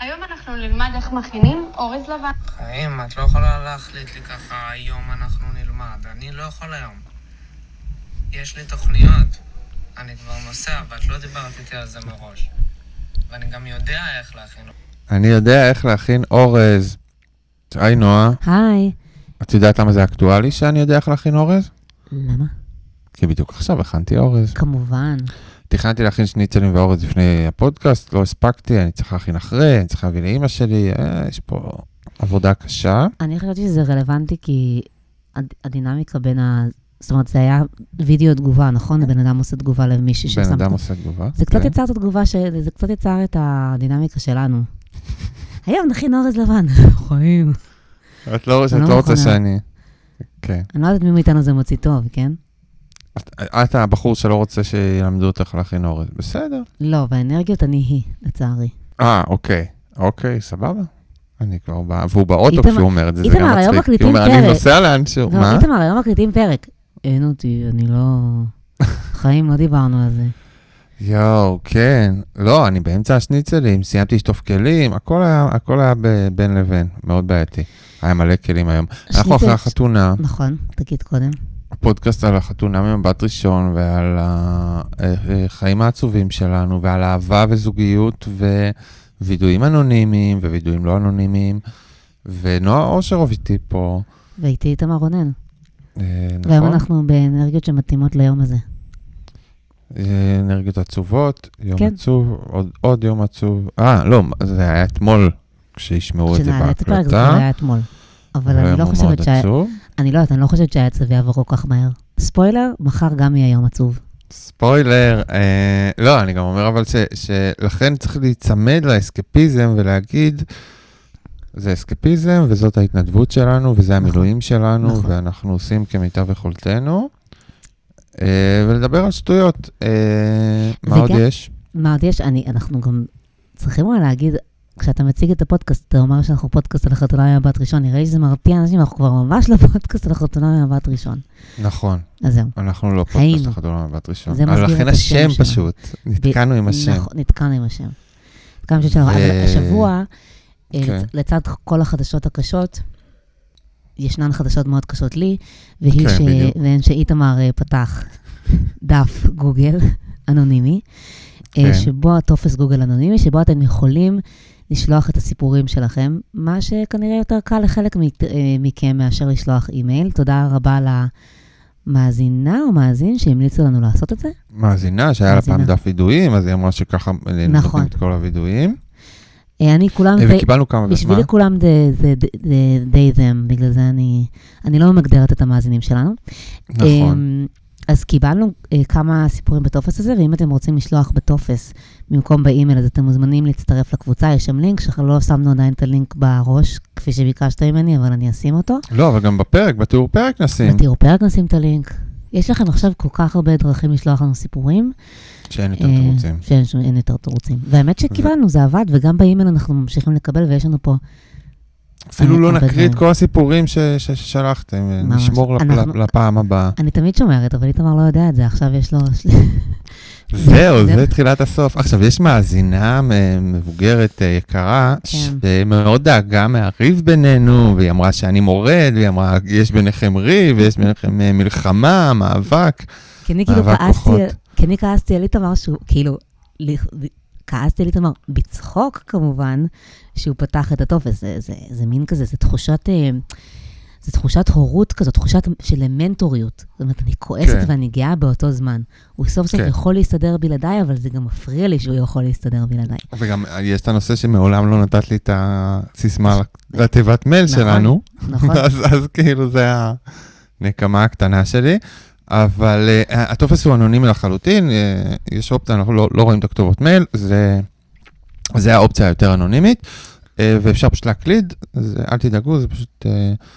היום אנחנו נלמד איך מכינים אורז לבן. חיים, את לא יכולה להחליט לי ככה, היום אנחנו נלמד. אני לא יכול היום. יש לי תוכניות. אני כבר נוסע, ואת לא דיברת איתי על זה מראש. ואני גם יודע איך להכין. אני יודע איך להכין אורז. היי נועה, היי. את יודעת למה זה אקטואלי שאני יודע איך להכין אורז? למה? כי בדיוק עכשיו הכנתי אורז. כמובן. תכננתי להכין שניצלים ואורז לפני הפודקאסט, לא הספקתי, אני צריך להכין אחרי, אני צריך להביא לאימא שלי, אה, יש פה עבודה קשה. אני חשבתי שזה רלוונטי כי הד- הדינמיקה בין ה... זאת אומרת, זה היה וידאו תגובה, נכון? בן אדם עושה תגובה למישהי בן ששם... אדם עושה תגובה. זה קצת כן. יצר את התגובה, ש... זה קצת יצר את הדינמיקה שלנו. היום נכין אורז לבן. חיים. את לא, את לא לא רוצה. שאני... כן. אני לא יודעת מי מאיתנו זה מוציא טוב, כן? את- הבחור שלא רוצה שילמדו אותך להכין אורז. בסדר. לא, באנרגיות אני היא, לצערי. אה, אוקיי. אוקיי, סבבה. אני כבר בא, והוא באוטו איתמר- כשהוא אומר את זה, זה איתמר, גם היום מצחיק. כי מקליטים הוא אומר, אני פרק." נוסע לאנשהו. לא, מה? איתמר, היום מקליטים פרק. אין אותי, אני לא... חיים, לא דיברנו על זה. יואו, כן. לא, אני באמצע השניצלים, סיימתי לשטוף כלים, הכל היה, הכל היה ב- בין לבין, מאוד בעייתי. היה מלא כלים היום. אנחנו אחרי החתונה, נכון, תגיד קודם. הפודקאסט על החתונה ממבט ראשון, ועל החיים העצובים שלנו, ועל אהבה וזוגיות, ווידויים אנונימיים, ווידויים לא אנונימיים. ונועה אושרוב איתי פה, ואיתי איתמר רונן. אה, והיום נכון? אנחנו באנרגיות שמתאימות ליום הזה. אה, אנרגיות עצובות, יום כן. עצוב, עוד, עוד יום עצוב. אה, לא, זה היה אתמול, כשישמעו את זה כשנעלה את הפרק זה בהקלטה. היה אתמול. אבל אני לא חושבת שה... עצוב. אני לא יודעת, אני לא חושבת שהעצב יעבור כל כך מהר. ספוילר, מחר גם יהיה יום עצוב. ספוילר, אה, לא, אני גם אומר אבל ש, שלכן צריך להיצמד לאסקפיזם ולהגיד, זה אסקפיזם וזאת ההתנדבות שלנו וזה נכון, המילואים שלנו נכון. ואנחנו עושים כמיטב יכולתנו. אה, ולדבר על שטויות. אה, מה עוד יש? מה עוד יש? אני, אנחנו גם צריכים להגיד, כשאתה מציג את הפודקאסט, אתה אומר שאנחנו פודקאסט על החתונה ממבט ראשון, נראה לי שזה מרתיע אנשים, אנחנו כבר ממש לא פודקאסט על החתונה ממבט ראשון. נכון, אז זהו. אנחנו לא. פודקאסט לחתונה מבט ראשון. זה מסביר את השם. פשוט, נתקענו עם השם. נכון, נתקענו עם השם. נתקענו עם השם אבל השבוע, אה, כן. לצ- לצד כל החדשות הקשות, ישנן חדשות מאוד קשות לי, והיא כן. והן שאיתמר אה, פתח דף גוגל אנונימי, אה, כן. שבו טופס גוגל אנונימי, שבו אתם יכולים לשלוח את הסיפורים שלכם, מה שכנראה יותר קל לחלק אה, מכם מאשר לשלוח אימייל. תודה רבה למאזינה או מאזין שהמליצו לנו לעשות את זה. מאזינה, שהיה לה פעם. דף וידויים, אז היא אמרה שככה נכון. נותנים את כל הווידויים. אה, אני כולם... אה, די- וקיבלנו כמה... בשבילי? כולם זה- they them, בגלל זה אני, אני לא ממגדרת את המאזינים שלנו. נכון. אז קיבלנו אה, כמה סיפורים בטופס הזה, ואם אתם רוצים לשלוח בטופס במקום באימייל, אז אתם מוזמנים להצטרף לקבוצה, יש שם לינק, שלא שמנו עדיין את הלינק בראש, כפי שביקשת ממני, אבל אני אשים אותו. לא, אבל גם בפרק, בתיאור פרק נשים, בתיאור פרק נשים את הלינק. יש לכם עכשיו כל כך הרבה דרכים לשלוח לנו סיפורים. שאין יותר אה, תירוצים. שאין יותר תירוצים. והאמת שקיבלנו, זה עבד, וגם באימייל אנחנו ממשיכים לקבל, ויש לנו פה אפילו לא נקריא את. כל הסיפורים ששלחתם, אה. נשמור לפעם הבאה. אני תמיד שומרת, אבל איתמר לא יודע את זה, עכשיו יש לו... זהו, זה- תחילת הסוף. עכשיו, יש מאזינה מבוגרת אה, יקרה, כן. שמאוד דאגה מהריב בינינו, והיא אמרה שאני מורד, והיא אמרה, יש ביניכם ריב, ויש ביניכם אה, מלחמה, מאבק. כאילו מאבק כוחות. כי אני כעסתי על איתמר שהוא, כאילו, כעסתי על איתמר בצחוק כמובן, שהוא פתח את הטופס, זה, זה, זה מין כזה, זה תחושת, אה, זה תחושת הורות כזאת, תחושת של מנטוריות. זאת אומרת, אני כועסת כן. ואני גאה באותו זמן. הוא סוף סוף כן. יכול להסתדר בלעדיי, אבל זה גם מפריע לי שהוא יכול להסתדר בלעדיי. וגם אה, יש את הנושא שמעולם לא נתת לי את הסיסמה לתיבת מייל נכון. שלנו. נכון? אז, אז כאילו זה הנקמה הקטנה שלי. אבל uh, הטופס הוא אנונימי לחלוטין, uh, יש אופציה, אנחנו לא, לא רואים את הכתובות מייל, זה, זה האופציה היותר אנונימית, uh, ואפשר פשוט להקליד, אז אל תדאגו, זה פשוט, uh,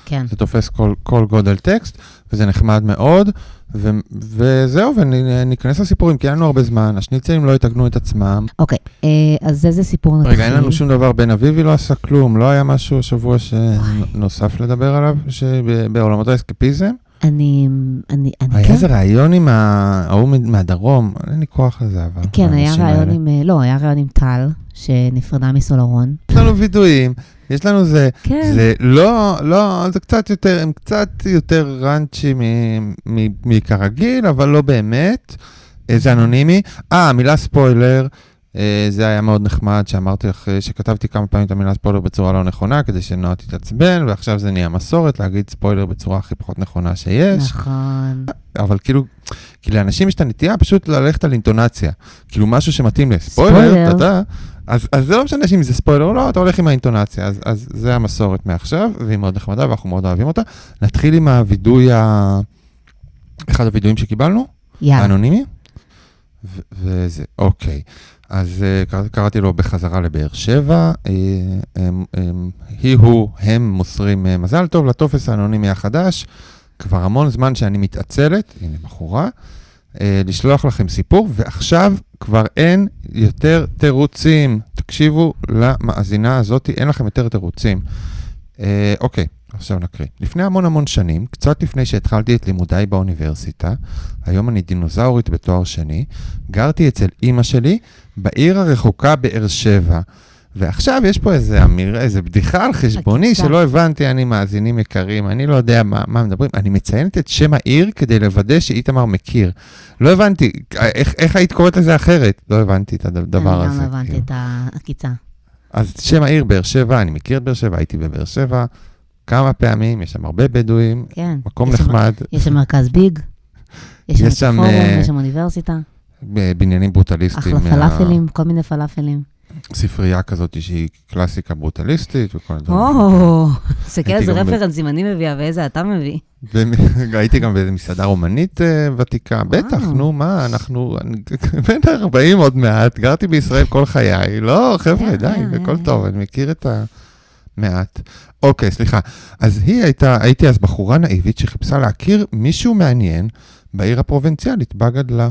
כן. זה תופס כל, כל גודל טקסט, וזה נחמד מאוד, ו, וזהו, וניכנס לסיפורים, כי אין לנו הרבה זמן, השניצלים לא יתגנו את עצמם. אוקיי, אה, אז איזה סיפור נתחיל? רגע, אין לנו שום דבר, בן אביבי לא עשה כלום, לא היה משהו השבוע שנוסף לדבר עליו, שבעולמות האסקפיזם. אני, אני, אני היה כן. איזה ראיון עם ההוא מהדרום, אין לי כוח לזה, אבל... כן, היה ראיון. עם, אה, לא, היה ראיון עם טל, שנפרדה מסולרון. יש לנו וידויים, יש לנו זה, כן. זה לא, לא, זה קצת יותר, הם קצת יותר ראנצ'י מכרגיל, אבל לא באמת. אה, זה אנונימי. אה, המילה ספוילר, זה היה מאוד נחמד, שאמרתי לך, אה, שכתבתי כמה פעמים את המילה ספוילר בצורה לא נכונה, כדי שנועה תתעצבן, ועכשיו זה נהיה מסורת להגיד ספוילר בצורה הכי פחות נכונה שיש. נכון. אבל כאילו, כי לאנשים יש את הנטייה פשוט ללכת על אינטונציה. כאילו משהו שמתאים לספוילר, ספוילר. אתה יודע, אז, אז זה לא משנה שאם זה ספוילר או לא, אתה הולך עם האינטונציה. אז, אז זה המסורת מעכשיו, והיא מאוד נחמדה ואנחנו מאוד אוהבים אותה. נתחיל עם הווידוי, ה... אחד הווידויים שקיבלנו, יאללה. האנונימי. וזה, אוקיי. אז קרא, קראתי לו בחזרה לבאר שבע. היא, הוא, הם מוסרים uh, מזל טוב לטופס האנונימי החדש. כבר המון זמן שאני מתעצלת, הנה בחורה, לשלוח לכם סיפור, ועכשיו כבר אין יותר תירוצים. תקשיבו למאזינה הזאת, אין לכם יותר תירוצים. אוקיי, עכשיו נקריא. לפני המון המון שנים, קצת לפני שהתחלתי את לימודיי באוניברסיטה, היום אני דינוזאורית בתואר שני, גרתי אצל אימא שלי בעיר הרחוקה באר שבע. ועכשיו יש פה איזה אמיר, איזה בדיחה על חשבוני. שלא הבנתי, אני מאזינים יקרים, אני לא יודע מה, מה מדברים. אני מציינת את שם העיר כדי לוודא שאיתמר מכיר. לא הבנתי, איך, איך היית קוראת לזה אחרת? לא הבנתי את הדבר הזה. אני גם הבנתי כאילו. את העקיצה. אז שם העיר באר שבע, אני מכיר את באר שבע, הייתי בבאר שבע כמה פעמים, יש שם הרבה בדואים, כן. מקום יש שם- נחמד, יש שם מרכז ביג, יש שם יש שם, הפורום, אה, יש שם אוניברסיטה, בניינים ברוטליסטיים. אחלה פלאפלים, כל מיני פלאפלים. ספרייה כזאת שהיא קלאסיקה ברוטליסטית וכל הדברים. או, תסתכל הייתי איזה גם ב- רפרנסים אני מביאה ואיזה אתה מביא. והייתי גם באיזה מסעדה רומנית אה, ותיקה, בטח, נו מה, אנחנו, בן 40 עוד מעט, גרתי בישראל כל חיי, לא, חבר'ה, כן, די, כן, הכל כן. טוב, אני מכיר את המעט. אוקיי, סליחה. אז היא הייתה, הייתי אז בחורה נאיבית שחיפשה להכיר מישהו מעניין בעיר הפרובינציאלית בה גדלה.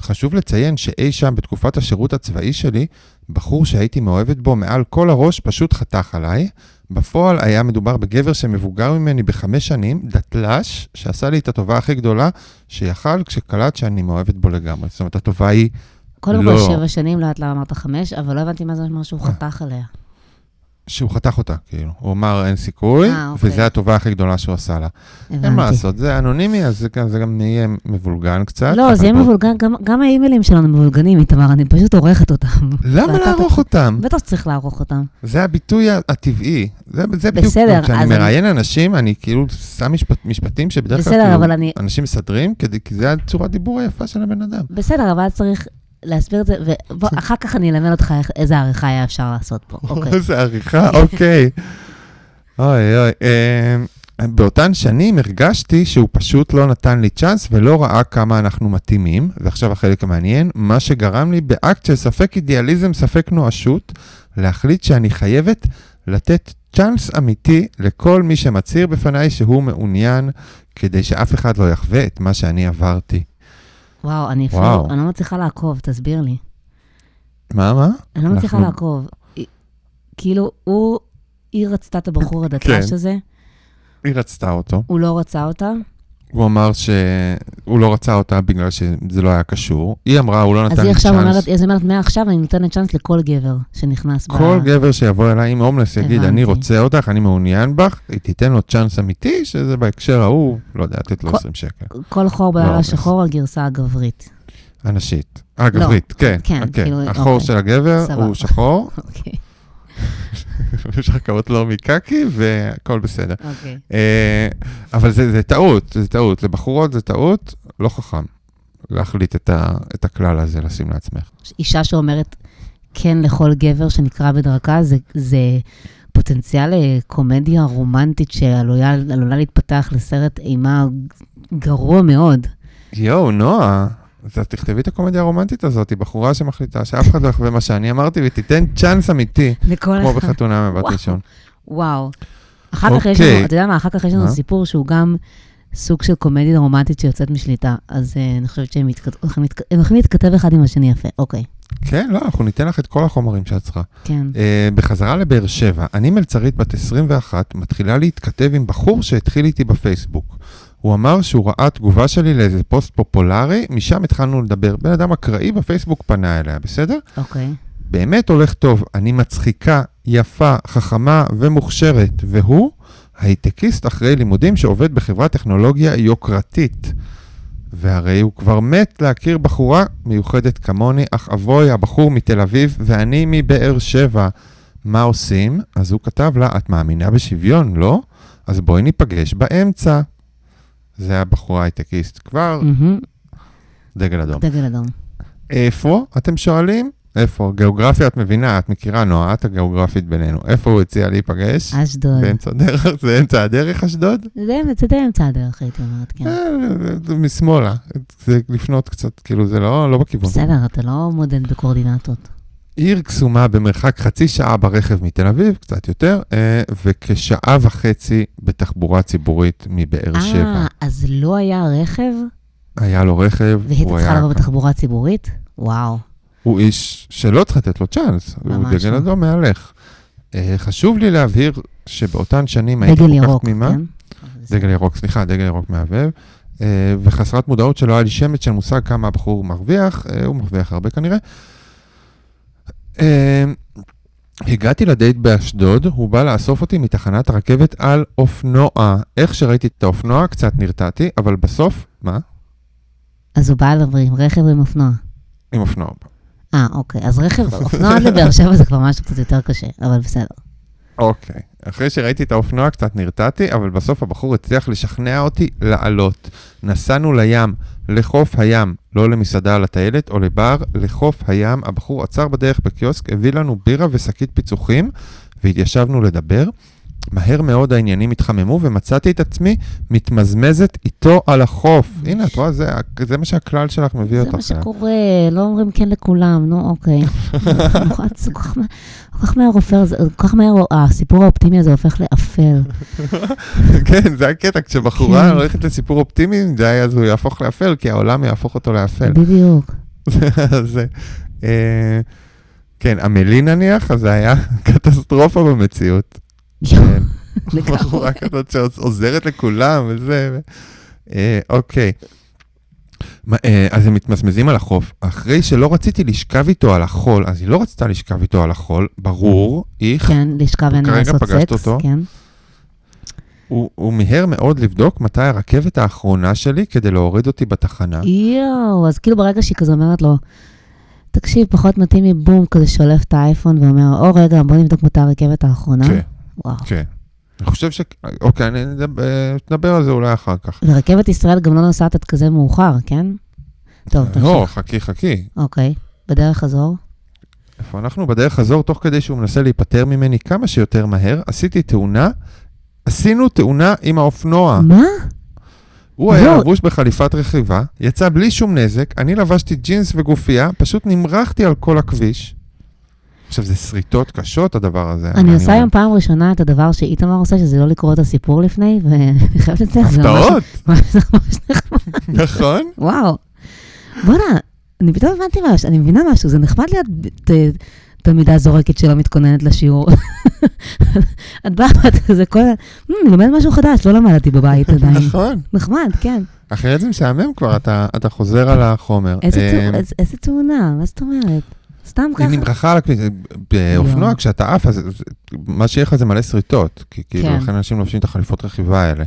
חשוב לציין שאי שם בתקופת השירות הצבאי שלי, בחור שהייתי מאוהבת בו מעל כל הראש פשוט חתך עליי. בפועל היה מדובר בגבר שמבוגר ממני בחמש שנים, דתל"ש, שעשה לי את הטובה הכי גדולה שיכל כשקלט שאני מאוהבת בו לגמרי. זאת אומרת, הטובה היא, קודם לא. כל שבע שנים, לא יודעת למה אמרת חמש, אבל לא הבנתי מה זה אומר שהוא חתך עליה. שהוא חתך אותה, כאילו. הוא אמר אין סיכוי, אה, אוקיי. וזו הטובה הכי גדולה שהוא עשה לה. אין מה הבנתי. לעשות, זה אנונימי, אז זה זה גם יהיה מבולגן קצת. לא, זה יהיה בוא- מבולגן, גם- גם האימיילים שלנו מבולגנים, איתמר, אני פשוט עורכת אותם. למה לערוך אותם? בטח שצריך לערוך אותם. זה הביטוי הטבעי. זה, זה בדיוק, בסדר, כשאני אז אני- מראיין אנשים, אני כאילו שם משפט, משפטים שבדרך כלל כאילו, אני- אנשים מסדרים, כדי, כי זה הצורת דיבור היפה של הבן אדם. בסדר, אבל צריך להסביר את זה, ואחר כך אני אלמד אותך איזה עריכה היה אפשר לעשות פה. אוקיי. איזה עריכה, אוקיי. אוי אוי. אה, באותן שנים הרגשתי שהוא פשוט לא נתן לי צ'אנס ולא ראה כמה אנחנו מתאימים, ועכשיו החלק המעניין, מה שגרם לי באקט של ספק אידיאליזם, ספק נואשות, להחליט שאני חייבת לתת צ'אנס אמיתי לכל מי שמצהיר בפניי שהוא מעוניין, כדי שאף אחד לא יחווה את מה שאני עברתי. וואו, אני אפילו. אני לא מצליחה לעקוב, תסביר לי. מה, מה? אני לא מצליחה אנחנו- לעקוב. כאילו, הוא, היא רצתה את הבחור הדתל"ש כן. הזה, היא רצתה אותו. הוא לא רצה אותה. הוא אמר שהוא לא רצה אותה בגלל שזה לא היה קשור. היא אמרה, הוא לא נתן אז לי היא צ'אנס. עכשיו אומרת, אז היא אומרת, מעכשיו אני נותנת צ'אנס לכל גבר שנכנס ב... כל גבר שיבוא אליי עם הומלס יגיד. אני רוצה אותך, אני מעוניין בך, היא תיתן לו צ'אנס אמיתי, שזה בהקשר ההוא, לא יודע, לתת לו כל- 20 שקל. כל חור לא, שחור, הגרסה הגברית. הנשית. אה, גברית, כן. כן, אוקיי. כאילו, החור אוקיי. של הגבר. הוא שחור, יש לך כמות לא מקקי, והכל בסדר. אוקיי. אה, אבל זה טעות, זה טעות. לבחורות זה טעות, לא חכם. להחליט את ה- את הכלל הזה, לשים לעצמך. אישה שאומרת כן לכל גבר שנקרא בדרכה, זה, זה פוטנציאל לקומדיה רומנטית שעלולה עלולה להתפתח לסרט אימה גרוע מאוד. יואו, נועה, אז תכתבי את הקומדיה הרומנטית הזאת, היא בחורה שמחליטה שאף אחד לא יחווה מה שאני אמרתי, ותיתן צ'אנס אמיתי, כמו אחד. בחתונה וואו. ראשון. וואו. אחר כך יש אוקיי. לנו, אתה יודע מה, אחר כך יש לנו מה? סיפור שהוא גם סוג של קומדיה רומנטית שיוצאת משליטה. אז אה, אני חושבת שהם מתכת- הולכים להתכתב אחד עם השני יפה. אוקיי, כן, לא, אנחנו ניתן לך את כל החומרים שאת צריכה. כן. אה, בחזרה לבאר שבע, אני מלצרית בת 21, מתחילה להתכתב עם בחור שהתחיל איתי בפייסבוק. הוא אמר שהוא ראה תגובה שלי לאיזה פוסט פופולרי, משם התחלנו לדבר. בן אדם אקראי בפייסבוק פנה אליה, בסדר? אוקיי. באמת הולך טוב, אני מצחיקה, יפה, חכמה ומוכשרת, והוא הייטקיסט אחרי לימודים שעובד בחברת טכנולוגיה יוקרתית. והרי הוא כבר מת להכיר בחורה מיוחדת כמוני, אך אבוי, הבחור מתל אביב ואני מבאר שבע. מה עושים? אז הוא כתב לה, את מאמינה בשוויון, לא? אז בואי ניפגש באמצע. זה הבחור הייטקיסט. כבר. דגל אדום. דגל אדום. איפה, אתם שואלים? איפה? גיאוגרפיה את מבינה, את מכירה, נועה, את הגיאוגרפית בינינו. איפה הוא הציע להיפגש? אשדוד. באמצע הדרך, זה אמצע הדרך אשדוד? זה אמצע הדרך, הייתי אומרת, כן. אה, משמאלה, זה לפנות קצת, כאילו זה לא לא בכיוון. בסדר, אתה לא מודד בקואורדינטות. עיר קסומה במרחק חצי שעה ברכב מתל אביב, קצת יותר, אה, וכשעה וחצי בתחבורה ציבורית מבאר שבע. אה, אז לא היה רכב, היה לו רכב, והיית צריכה. לבוא בתחבורה ציבורית? וואו. הוא איש שלא צריך לתת לו צ'אנס, הוא דגל לא. אדום מהלך. אה, חשוב לי להבהיר שבאותן שנים הייתי דגל כל כך ירוק, תמימה. כן? דגל ירוק, סליחה, דגל ירוק מהבהב. אה, וחסרת מודעות שלא היה לי שמץ של מושג כמה הבחור מרוויח, אה, הוא מרוויח הרבה כנראה. אה, הגעתי לדייט באשדוד, הוא בא לאסוף אותי מתחנת הרכבת על אופנוע. איך שראיתי את האופנוע, קצת נרתעתי, אבל בסוף, מה? אז הוא בא עם רכב עם אופנוע. עם אופנוע. אה, אוקיי. אז רכב, אופנוע עד לבאר שבע זה כבר משהו קצת יותר קשה, אבל בסדר. אוקיי. אחרי שראיתי את האופנוע קצת נרתעתי, אבל בסוף הבחור הצליח לשכנע אותי לעלות. נסענו לים, לחוף הים, לא למסעדה על הטיילת או לבר, לחוף הים. הבחור עצר בדרך בקיוסק, הביא לנו בירה ושקית פיצוחים, והתיישבנו לדבר. מהר מאוד העניינים התחממו, ומצאתי את עצמי מתמזמזת איתו על החוף. הנה, את רואה, זה, זה מה שהכלל שלך מביא זה אותך. מה שקורה, לא אומרים כן לכולם, נו אוקיי. כל כך מהר עופר, זה- כל כך מהר הסיפור האופטימי הזה הופך לאפל. כן, זה הקטע, כשבחורה כן. הולכת לסיפור אופטימי, מדי, אז הוא יהפוך לאפל, כי העולם יהפוך אותו לאפל. בדיוק. זה, אה, כן, עמלי נניח, אז זה היה קטסטרופה במציאות. בחורה כזאת שעוזרת לכולם וזה. אה, אוקיי. אה, אז הם מתמזמזים על החוף. אחרי שלא רציתי לשכב איתו על החול, אז היא לא רצתה לשכב איתו על החול, ברור, איך. כן, לשכב אין לעשות סקס, אותו? כן. הוא, הוא מיהר מאוד לבדוק מתי הרכבת האחרונה שלי כדי להוריד אותי בתחנה. יואו, אז כאילו ברגע שהיא כזה אומרת לו, תקשיב, פחות מתאים לי בום, כזה שולף את האייפון ואומר, או רגע, בוא נבדוק מתי הרכבת האחרונה. כן, וואו. כן. אני חושב ש... אוקיי, אני נדבר, נדבר על זה אולי אחר כך. ורכבת ישראל גם לא נוסעת עד כזה מאוחר, כן? טוב, לא, תמשיך. חכי, חכי. אוקיי, בדרך חזור. איפה אנחנו? בדרך חזור, תוך כדי שהוא מנסה להיפטר ממני כמה שיותר מהר, עשיתי תאונה, עשינו תאונה עם האופנוע. מה? הוא היה לא. לבוש בחליפת רכיבה, יצא בלי שום נזק, אני לבשתי ג'ינס וגופייה, פשוט נמרחתי על כל הכביש. עכשיו, זה שריטות קשות, הדבר הזה. אני עושה היום פעם ראשונה את הדבר שאיתמר עושה, שזה לא לקרוא את הסיפור לפני, ואני חייבת לציין, זה ממש הפתעות, נחמד. נכון? וואו. בואנה, אני פתאום הבנתי משהו, אני מבינה משהו, זה נחמד להיות תלמידה זורקת שלא מתכוננת לשיעור. את באה ואת כזה כל ה... "מ, אני לומדת משהו חדש, לא למדתי בבית עדיין. נכון. נחמד, כן. אחרת זה משעמם כבר, אתה, חוזר על החומר. איזה איזה תאונה, מה זאת אומרת? סתם ככה. היא נמרחה על הכביש, באופנוע, יואו. כשאתה עף, אז מה שיהיה לך זה מלא שריטות, כי כאילו, כן. לכן אנשים לובשים את החליפות רכיבה האלה.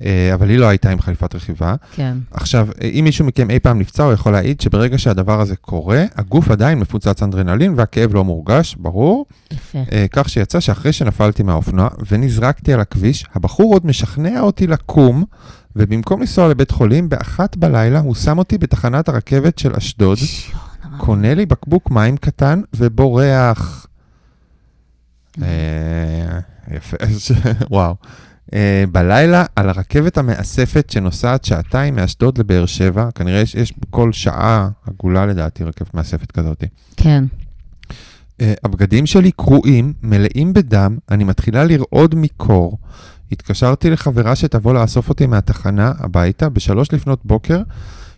אה, אבל היא לא הייתה עם חליפת רכיבה. כן. עכשיו, אה, אם מישהו מכם אי פעם נפצע, הוא יכול להעיד שברגע שהדבר הזה קורה, הגוף עדיין מפוצץ אנדרנלין והכאב לא מורגש, ברור. יפה. אה, כך שיצא שאחרי שנפלתי מהאופנוע ונזרקתי על הכביש, הבחור עוד משכנע אותי לקום, ובמקום לנסוע לבית חולים, באחת בלילה הוא שם אותי בתחנת הרכבת של אשדוד, קונה לי בקבוק מים קטן ובורח. אה, יפה, וואו. אה, בלילה על הרכבת המאספת שנוסעת שעתיים מאשדוד לבאר שבע, כנראה יש, יש כל שעה עגולה לדעתי רכבת מאספת כזאת. כן. אה, הבגדים שלי קרועים, מלאים בדם, אני מתחילה לרעוד מקור. התקשרתי לחברה שתבוא לאסוף אותי מהתחנה הביתה בשלוש לפנות בוקר.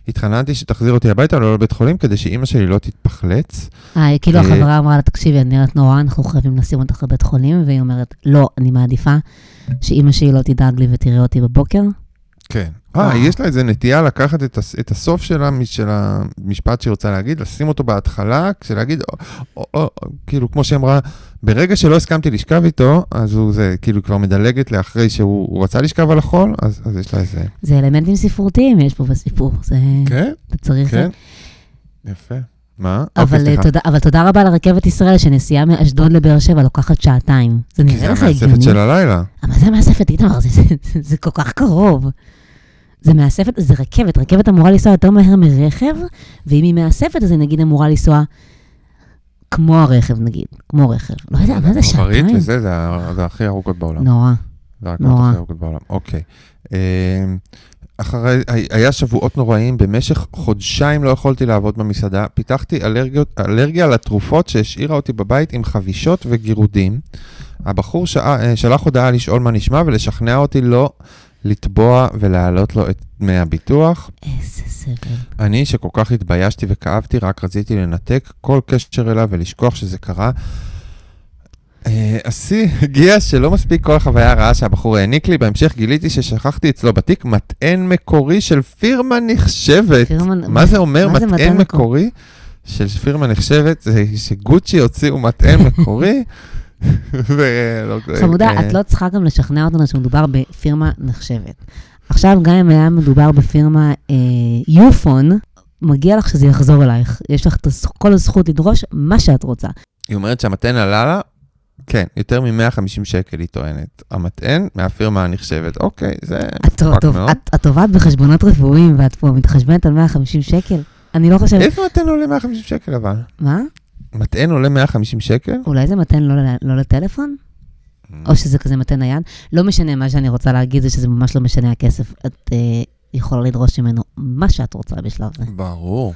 התחננתי שתחזיר אותי הביתה, לא לבית חולים, כדי שאימא שלי לא תתפחלץ. אה, כאילו אה, החברה אמרה לה, תקשיבי, את נראית נורא, אנחנו חייבים לשים אותך בבית חולים, והיא אומרת, לא, אני מעדיפה שאימא שלי לא תדאג לי ותראה אותי בבוקר. כן. אה, וואו. יש לה איזה נטייה לקחת את, הס, את הסוף שלה, של המשפט שהיא רוצה להגיד, לשים אותו בהתחלה, כשלהגיד, או, או, או, כאילו, כמו שהיא אמרה, ברגע שלא הסכמתי לשכב איתו, אז הוא זה, כאילו, כבר מדלגת לאחרי שהוא הוא רצה לשכב על החול, אז, אז יש לה איזה... זה אלמנטים ספרותיים יש פה בסיפור. זה... כן, אתה צריך... כן. יפה. מה? אבל, אוקיי, אה, סליחה. תודה, אבל תודה רבה לרכבת ישראל, שנסיעה מאשדוד לבאר שבע לוקחת שעתיים. זה כי נראה זה לך המאספת הגיוני? של הלילה. אבל זה מאספת, איתמר, זה, זה, זה, זה כל כך קרוב. זה מאספת, זה רכבת, רכבת אמורה לנסוע יותר מהר מרכב, ואם היא מאספת, אז היא נגיד אמורה לנסוע כמו הרכב, נגיד, כמו רכב. לא יודע, מה זה שעתיים? וזה, זה הכי ארוכות בעולם. נורא. זה. הכי ארוכות בעולם. אוקיי. אמ, אחרי, היה שבועות נוראים, במשך חודשיים לא יכולתי לעבוד במסעדה. פיתחתי אלרגיות, אלרגיה לתרופות שהשאירה אותי בבית עם חבישות וגירודים. הבחור שע, אה, שלח הודעה לשאול מה נשמע ולשכנע אותי לא לתבוע ולהעלות לו את דמי הביטוח. איזה סבל. אני, שכל כך התביישתי וכאבתי, רק רציתי לנתק כל קשר אליו ולשכוח שזה קרה. אה, השיא הגיע שלא מספיק כל החוויה הרעה שהבחור העניק לי, בהמשך גיליתי ששכחתי אצלו בתיק מטען מקורי של פירמה נחשבת. פירמה- מה זה אומר מה זה מטען מטען מקורי של פירמה נחשבת? זה שגוצ'י הוציאו מטען מקורי. ולא- חמודה, אה, את לא צריכה גם לשכנע אותנו שמדובר בפירמה נחשבת. עכשיו, גם אם היה מדובר בפירמה אה, יופון, מגיע לך שזה יחזור אלייך. יש לך את כל הזכות לדרוש מה שאת רוצה. היא אומרת שהמטען עלה לה, כן, יותר מ-150 שקל היא טוענת. המטען מהפירמה הנחשבת. אוקיי, זה טוב, מאוד. את, טובעת בחשבונות רפואיים ואת פה מתחשבנת על 150 שקל? אני לא חושבת... איזה מטען עולה 150 שקל אבל? מה? מטען עולה 150 שקל? אולי זה מתן לא, לא לטלפון? או שזה כזה מטען נייד? לא משנה, מה שאני רוצה להגיד זה שזה ממש לא משנה הכסף. את אה, יכולה לדרוש ממנו מה שאת רוצה בשלב זה. ברור.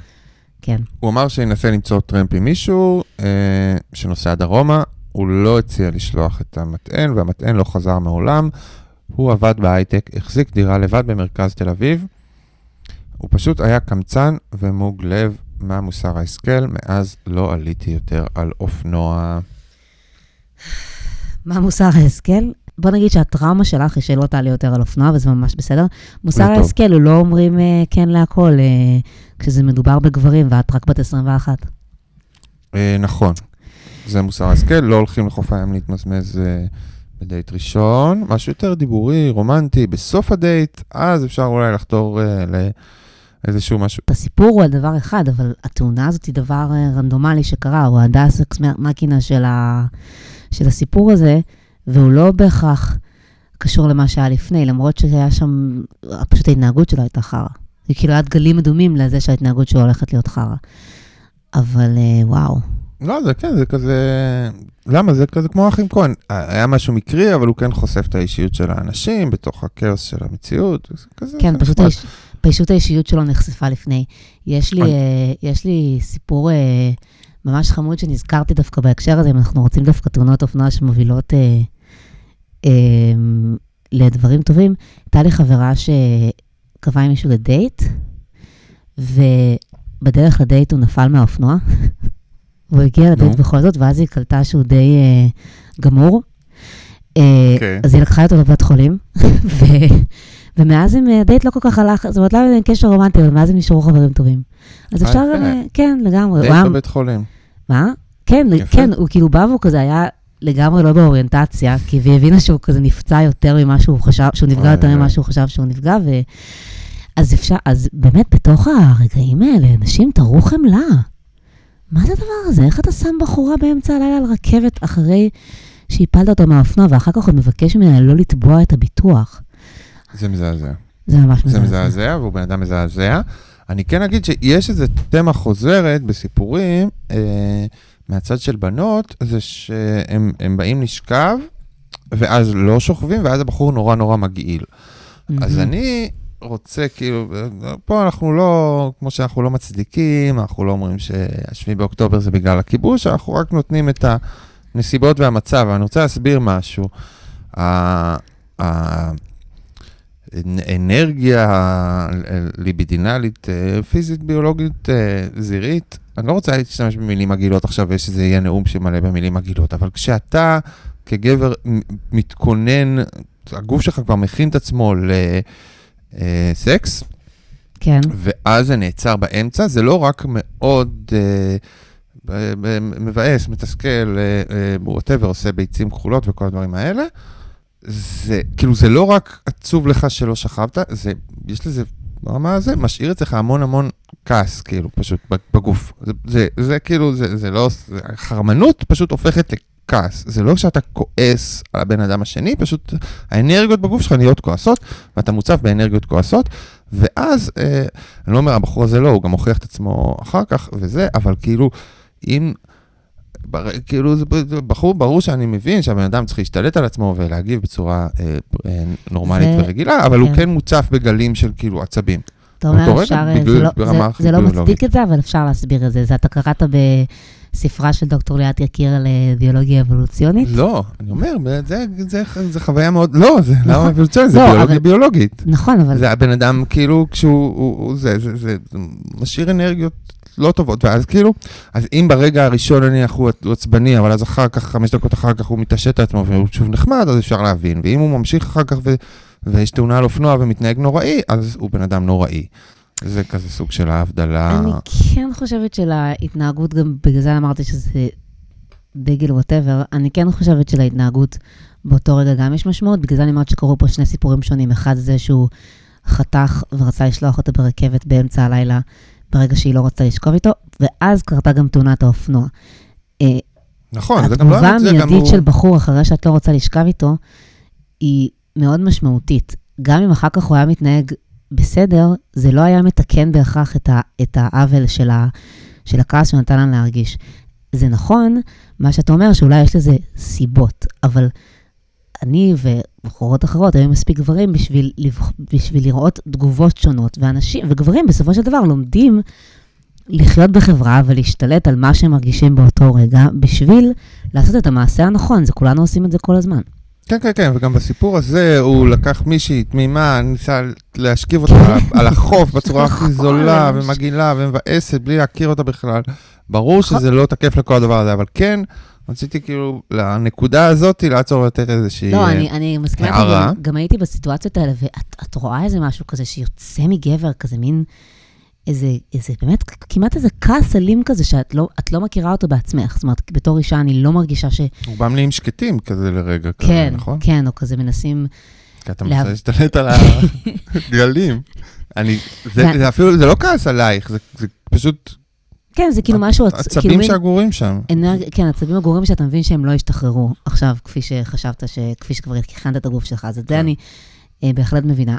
כן. הוא אמר שינסה למצוא טרמפ עם מישהו אה, שנוסע דרומה, הוא לא הציע לשלוח את המטען, והמטען לא חזר מעולם. הוא עבד בהייטק, החזיק דירה לבד במרכז תל אביב. הוא פשוט היה קמצן ומוג לב מה מוסר ההשכל, מאז לא עליתי יותר על אופנוע. מה מוסר ההשכל? בוא נגיד שהטראומה שלך היא שלא תעלי יותר על אופנוע, וזה ממש בסדר. מוסר. ההשכל לא אומרים אה, כן להכל, אה, כשזה מדובר בגברים ואת רק בת 21. אה, נכון, זה מוסר ההשכל, לא הולכים לחוף הים להתמזמז בדייט ראשון, משהו יותר דיבורי, רומנטי, בסוף הדייט, אז אפשר אולי לחתור אה, לאיזשהו משהו. הסיפור הוא על דבר אחד, אבל התאונה הזאת היא דבר אה, רנדומלי שקרה, הוא ה-deus ex machina של, ה... של הסיפור הזה, והוא לא בהכרח קשור למה שהיה לפני, למרות שהיה שם, פשוט ההתנהגות שלו הייתה חרא. זה כאילו היה דגלים אדומים לזה שההתנהגות שלו הולכת להיות חרא. אבל אה, וואו, לא, זה כן, זה כזה... למה? זה כזה כמו אחים כהן. היה משהו מקרי, אבל הוא כן חושף את האישיות של האנשים בתוך הכאוס של המציאות. זה כזה, כן, פשוט, נחמד. האיש, פשוט האישיות שלו נחשפה לפני. יש לי, אה, יש לי סיפור אה, ממש חמוד שנזכרתי דווקא בהקשר הזה, אם אנחנו רוצים דווקא תאונות אופנוע שמובילות אה, אה, לדברים טובים. הייתה לי חברה שקבעה עם מישהו לדייט, ובדרך לדייט הוא נפל מהאופנוע, והוא הגיע לדייט. בכל זאת, ואז היא קלטה שהוא די אה, גמור. אה, אוקיי. אז היא לקחה אותו לבית חולים, ו... ומאז הם, הדייט לא כל כך הלך, זאת אומרת, לא היה להם קשר רומנטי, אבל מאז הם נשארו חברים טובים. אז אפשר יפה. גם, אה, כן, לגמרי. הוא דייט בבית חולים. מה? כן. כן, הוא כאילו בא והוא כזה היה לגמרי לא באוריינטציה, כי היא הבינה שהוא כזה נפצע יותר ממה שהוא חשב, שהוא נפגע יותר ממה. שהוא חשב שהוא נפגע, ו... אז אפשר, אז באמת, בתוך הרגעים האלה, אנשים, תראו חמלה. מה זה הדבר הזה? איך אתה שם בחורה באמצע הלילה על רכבת אחרי שהפלת אותו מהאופנוע, ואחר כך עוד מבקש ממנה לא לתבוע את הביטוח? זה מזעזע. זה ממש זה מזעזע. מזעזע, והוא בן אדם מזעזע. אני כן אגיד שיש איזו תמה חוזרת בסיפורים אה, מהצד של בנות, זה שהם הם באים לשכב, ואז לא שוכבים, ואז הבחור נורא נורא מגעיל. אז מהמם. אני רוצה, כאילו, פה אנחנו לא, כמו שאנחנו לא מצדיקים, אנחנו לא אומרים שהשביעי באוקטובר זה בגלל הכיבוש, אנחנו רק נותנים את הנסיבות והמצב. אני רוצה להסביר משהו. ה- ה- אנרגיה ליבידינלית, אה, פיזית, ביולוגית, אה, זירית. אני לא רוצה להשתמש במילים מגעילות עכשיו, ושזה יהיה נאום שמלא במילים מגעילות, אבל כשאתה כגבר מתכונן, הגוף שלך כבר מכין את עצמו ל... אה, כן. ואז זה נעצר באמצע, זה לא רק מאוד מבאס, מתסכל, ווטאבר, עושה ביצים כחולות וכל הדברים האלה. זה, כאילו, זה לא רק עצוב לך שלא שכבת, זה, יש לזה, ברמה הזה, משאיר אצלך המון המון כעס, כאילו, פשוט בגוף. זה, זה, זה כאילו, זה, זה לא, זה, חרמנות פשוט הופכת לכעס. זה לא שאתה כועס על הבן אדם השני, פשוט האנרגיות בגוף שלך נהיות כועסות, ואתה מוצף באנרגיות כועסות, ואז, אה, אני לא אומר, הבחור הזה לא, הוא גם הוכיח את עצמו אחר כך וזה, אבל כאילו, אם... בר, כאילו, זה בחור, ברור שאני מבין שהבן אדם צריך להשתלט על עצמו ולהגיב בצורה אה, אה, נורמלית זה- ורגילה, אבל הוא כן. כן מוצף בגלים של כאילו עצבים. אתה אומר, אפשר, זה לא- זה- זה לא. מצדיק את זה, אבל אפשר להסביר את זה. זה אתה קראת בספרה של דוקטור ליאת יקיר על ביולוגיה אבולוציונית? לא, אני אומר, זה, זה, זה חוויה מאוד, לא, זה נכון. למה אבולוציונית, זה לא, ביולוגיה אבל- ביולוגית. נכון, אבל זה הבן אדם, כאילו, כשהוא, הוא, הוא, זה, זה, זה, זה משאיר אנרגיות לא טובות, ואז כאילו, אז אם ברגע הראשון נניח הוא עצבני, אבל אז אחר כך, חמש דקות אחר כך הוא מתעשת על עצמו והוא שוב נחמד, אז אפשר להבין, ואם הוא ממשיך אחר כך ו, ויש תאונה על אופנוע ומתנהג נוראי, אז הוא בן אדם נוראי. זה כזה סוג של ההבדלה. אני כן חושבת שלהתנהגות, גם בגלל זה אמרתי שזה דגל ווטאבר, אני כן חושבת שלהתנהגות באותו רגע גם יש משמעות, בגלל זה אני אומרת שקרו פה שני סיפורים שונים. אחד זה שהוא חתך ורצה לשלוח אותה ברכבת באמצע הלילה, ברגע שהיא לא רצתה לשכוב איתו, ואז קרתה גם תאונת האופנוע. אה, נכון, זה גם לא... התגובה המיידית הוא- של בחור אחרי שאת לא רוצה לשכב איתו, היא מאוד משמעותית. גם אם אחר כך הוא היה מתנהג בסדר, זה לא היה מתקן בהכרח את, ה, את העוול של, ה, של הכעס שהוא נתן לנו להרגיש. זה נכון, מה שאתה אומר, שאולי יש לזה סיבות, אבל אני ובחורות אחרות, היו מספיק גברים בשביל, בשביל לראות תגובות שונות, ואנשים, וגברים בסופו של דבר לומדים לחיות בחברה ולהשתלט על מה שהם מרגישים באותו רגע, בשביל לעשות את המעשה הנכון, זה כולנו עושים את זה כל הזמן. כן, כן, כן, וגם בסיפור הזה הוא לקח מישהי תמימה, ניסה להשכיב אותה על החוף בצורה הכי נכון. זולה ומגעילה ומבאסת, בלי להכיר אותה בכלל. ברור נכון. שזה לא תקף לכל הדבר הזה, אבל כן, רציתי כאילו, לנקודה הזאת, לעצור ולתת איזושהי... לא, אה, אני, אני מסכימה, הערה. גם, גם הייתי בסיטואציות האלה, ואת את רואה איזה משהו כזה שיוצא מגבר, כזה מין, איזה, איזה באמת, כמעט איזה כעס אלים כזה, שאת לא, לא מכירה אותו בעצמך. זאת אומרת, בתור אישה אני לא מרגישה ש... רובם נהיים שקטים כזה לרגע, כזה, כן, נכון? כן, או כזה מנסים... כי אתה להב- מנסה להשתלט על הגלים. אני, זה, כן. זה אפילו, זה לא כעס עלייך, זה, זה פשוט כן, זה כאילו משהו... עצ- כאילו עצבים מין שאגורים שם. אנרג... כן, עצבים הגורמים שאתה מבין שהם לא ישתחררו עכשיו, כפי שחשבת, ש... כפי שכבר הכנת את הגוף שלך. אז את כן. זה אני אה, בהחלט מבינה.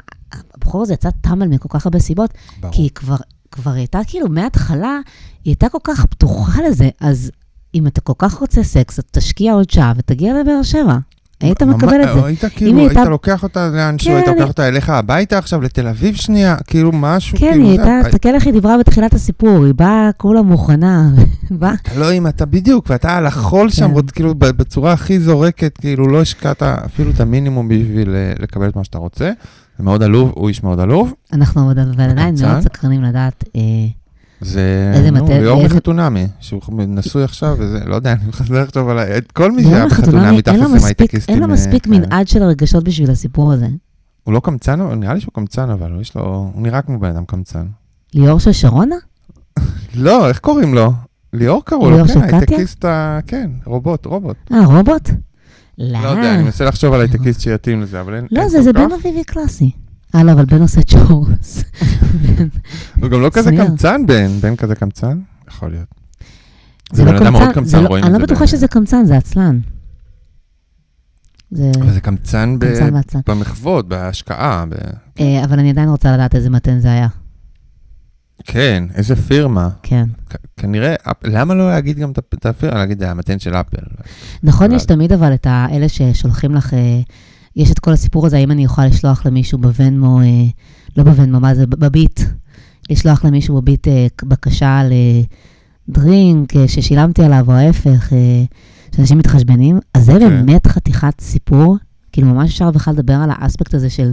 הבחור הזה יצא טמבל מכל כך הרבה סיבות. כי היא כבר, כבר הייתה כאילו, מההתחלה, היא הייתה כל כך פתוחה לזה, אז אם אתה כל כך רוצה סקס, אז תשקיע עוד שעה ותגיע לבאר שבע. היית מקבל את זה. היית אם כאילו, היית לוקח אותה לאנשהו, כן, היית לוקח אותה אליך הביתה עכשיו, לתל אביב שנייה, כאילו משהו, כן, כאילו, היא הייתה, תסתכל איך היא דיברה בתחילת הסיפור, היא באה כולה מוכנה, באה, לא אם אתה בדיוק, ואתה על החול שם, כן. כאילו בצורה הכי זורקת, כאילו לא השקעת אפילו את המינימום בשביל אה, לקבל את מה שאתה רוצה. זה מאוד עלוב, הוא איש מאוד עלוב. אנחנו עוד אבל עדיין. מאוד סקרנים לדעת. אה, זה, איזה נו, ליאור איזה- מחתונמי, שהוא נשוי עכשיו, וזה, לא יודע, אני מחזר עכשיו על ה- את כל מי שהיה בחתונמי, תכלס מספיק- הייטקיסטים. אין לו אה, מספיק כאלה. מנעד של רגשות בשביל הסיפור הזה. הוא לא קמצן, נראה לי שהוא קמצן, אבל יש לו, הוא נראה כמו בן אדם קמצן. ליאור של שרונה? לא, איך קוראים לו? ליאור קראו לו, כן? הייטקיסט, ה- כן, רובוט, רובוט. אה, רובוט? לא. לא יודע, אני מנסה לחשוב על הייטקיסט שיתאים לזה, אבל אין לא, זה. בן אביבי קלאסי. הלאה, אבל בן עושה צ'ורוס. הוא גם לא כזה. קמצן, בן, בן כזה קמצן? יכול להיות. זה בן לא אדם מאוד קמצן, זה לא- רואים אני את לא זה בטוחה ב- שזה קמצן, זה עצלן. זה אבל זה קמצן. במחוות, בהשקעה. ב- אה, אבל אני עדיין רוצה לדעת איזה מתן זה היה. כן, איזה פירמה. כן. כ- כנראה, למה לא להגיד גם את הפ- את הפירמה? להגיד, זה המתן של אפל. נכון, יש תמיד אבל את האלה ששולחים לך, אה, יש את כל הסיפור הזה, האם אני יכולה לשלוח למישהו בוונמו, אה, לא בוונמו, מה זה, בביט, לשלוח למישהו בביט אה, בקשה לדרינק אה, ששילמתי עליו, או ההפך, שאנשים מתחשבנים, אז זה כן. באמת חתיכת סיפור, כאילו ממש אפשר בכלל לדבר על האספקט הזה של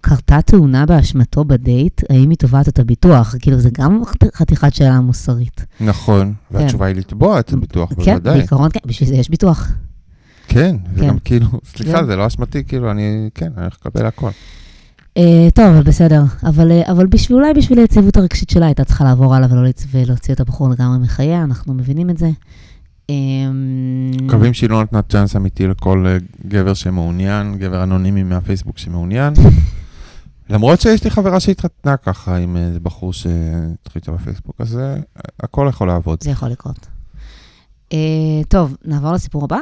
קרתה תאונה באשמתו בדייט, האם היא תובעת את הביטוח, כאילו זה גם חתיכת שאלה מוסרית. נכון, והתשובה היא לתבוע את הביטוח, כן, בוודאי. בעיקרון כן, בשביל זה יש ביטוח. כן, כן. וגם כאילו, סליחה, כן. זה לא אשמתי, כאילו, אני, כן, אני הולך לקבל הכל. אה, טוב, אבל בסדר. אבל, אה, אולי בשביל היציבות הרגשית שלה הייתה צריכה לעבור הלאה ולהוציא את הבחור לגמרי מחייה, אנחנו מבינים את זה. אה, מקווים שהיא לא נתנה צ'אנס אמיתי לכל אה, גבר שמעוניין, גבר אנונימי מהפייסבוק שמעוניין. למרות שיש לי חברה שהתחתנה ככה עם איזה בחור שהתחיל איתה בפייסבוק, אז הכל יכול לעבוד. זה יכול לקרות. טוב, נעבור לסיפור הבא.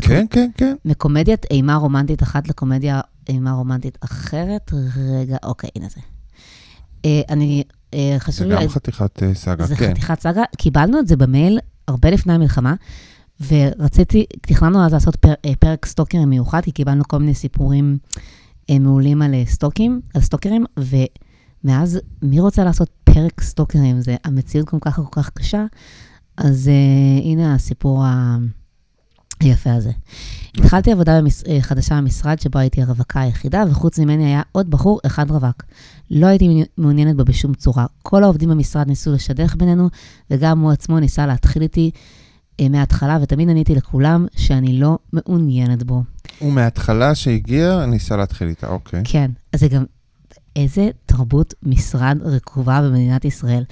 כן, כן, כן. מקומדיית אימה רומנטית אחת לקומדיה אימה רומנטית אחרת. רגע, אוקיי, הנה זה. אה, אני, אה, זה חשוב לי... גם חתיכת אה, סאגה, זה כן. חתיכת סאגה. קיבלנו את זה במייל הרבה לפני המלחמה, ורציתי, תכננו אז לעשות פר, פרק סטוקרים מיוחד, כי קיבלנו כל מיני סיפורים מעולים על סטוקים, על סטוקרים, ומאז, מי רוצה לעשות פרק סטוקרים? זה, המציאות כל כך כל כך קשה, אז אה, הנה הסיפור ה... היפה הזה. התחלתי עבודה במש... אה, חדשה במשרד שבו הייתי הרווקה היחידה, וחוץ ממני היה עוד בחור אחד רווק. לא הייתי מעוניינת בו בשום צורה. כל העובדים במשרד ניסו לשדך בינינו, וגם הוא עצמו ניסה להתחיל איתי אה, מההתחלה, ותמיד עניתי לכולם שאני לא מעוניינת בו. ומההתחלה שהגיע, ניסה להתחיל איתה, אוקיי. כן, אז זה גם, איזה תרבות משרד רקובה במדינת ישראל.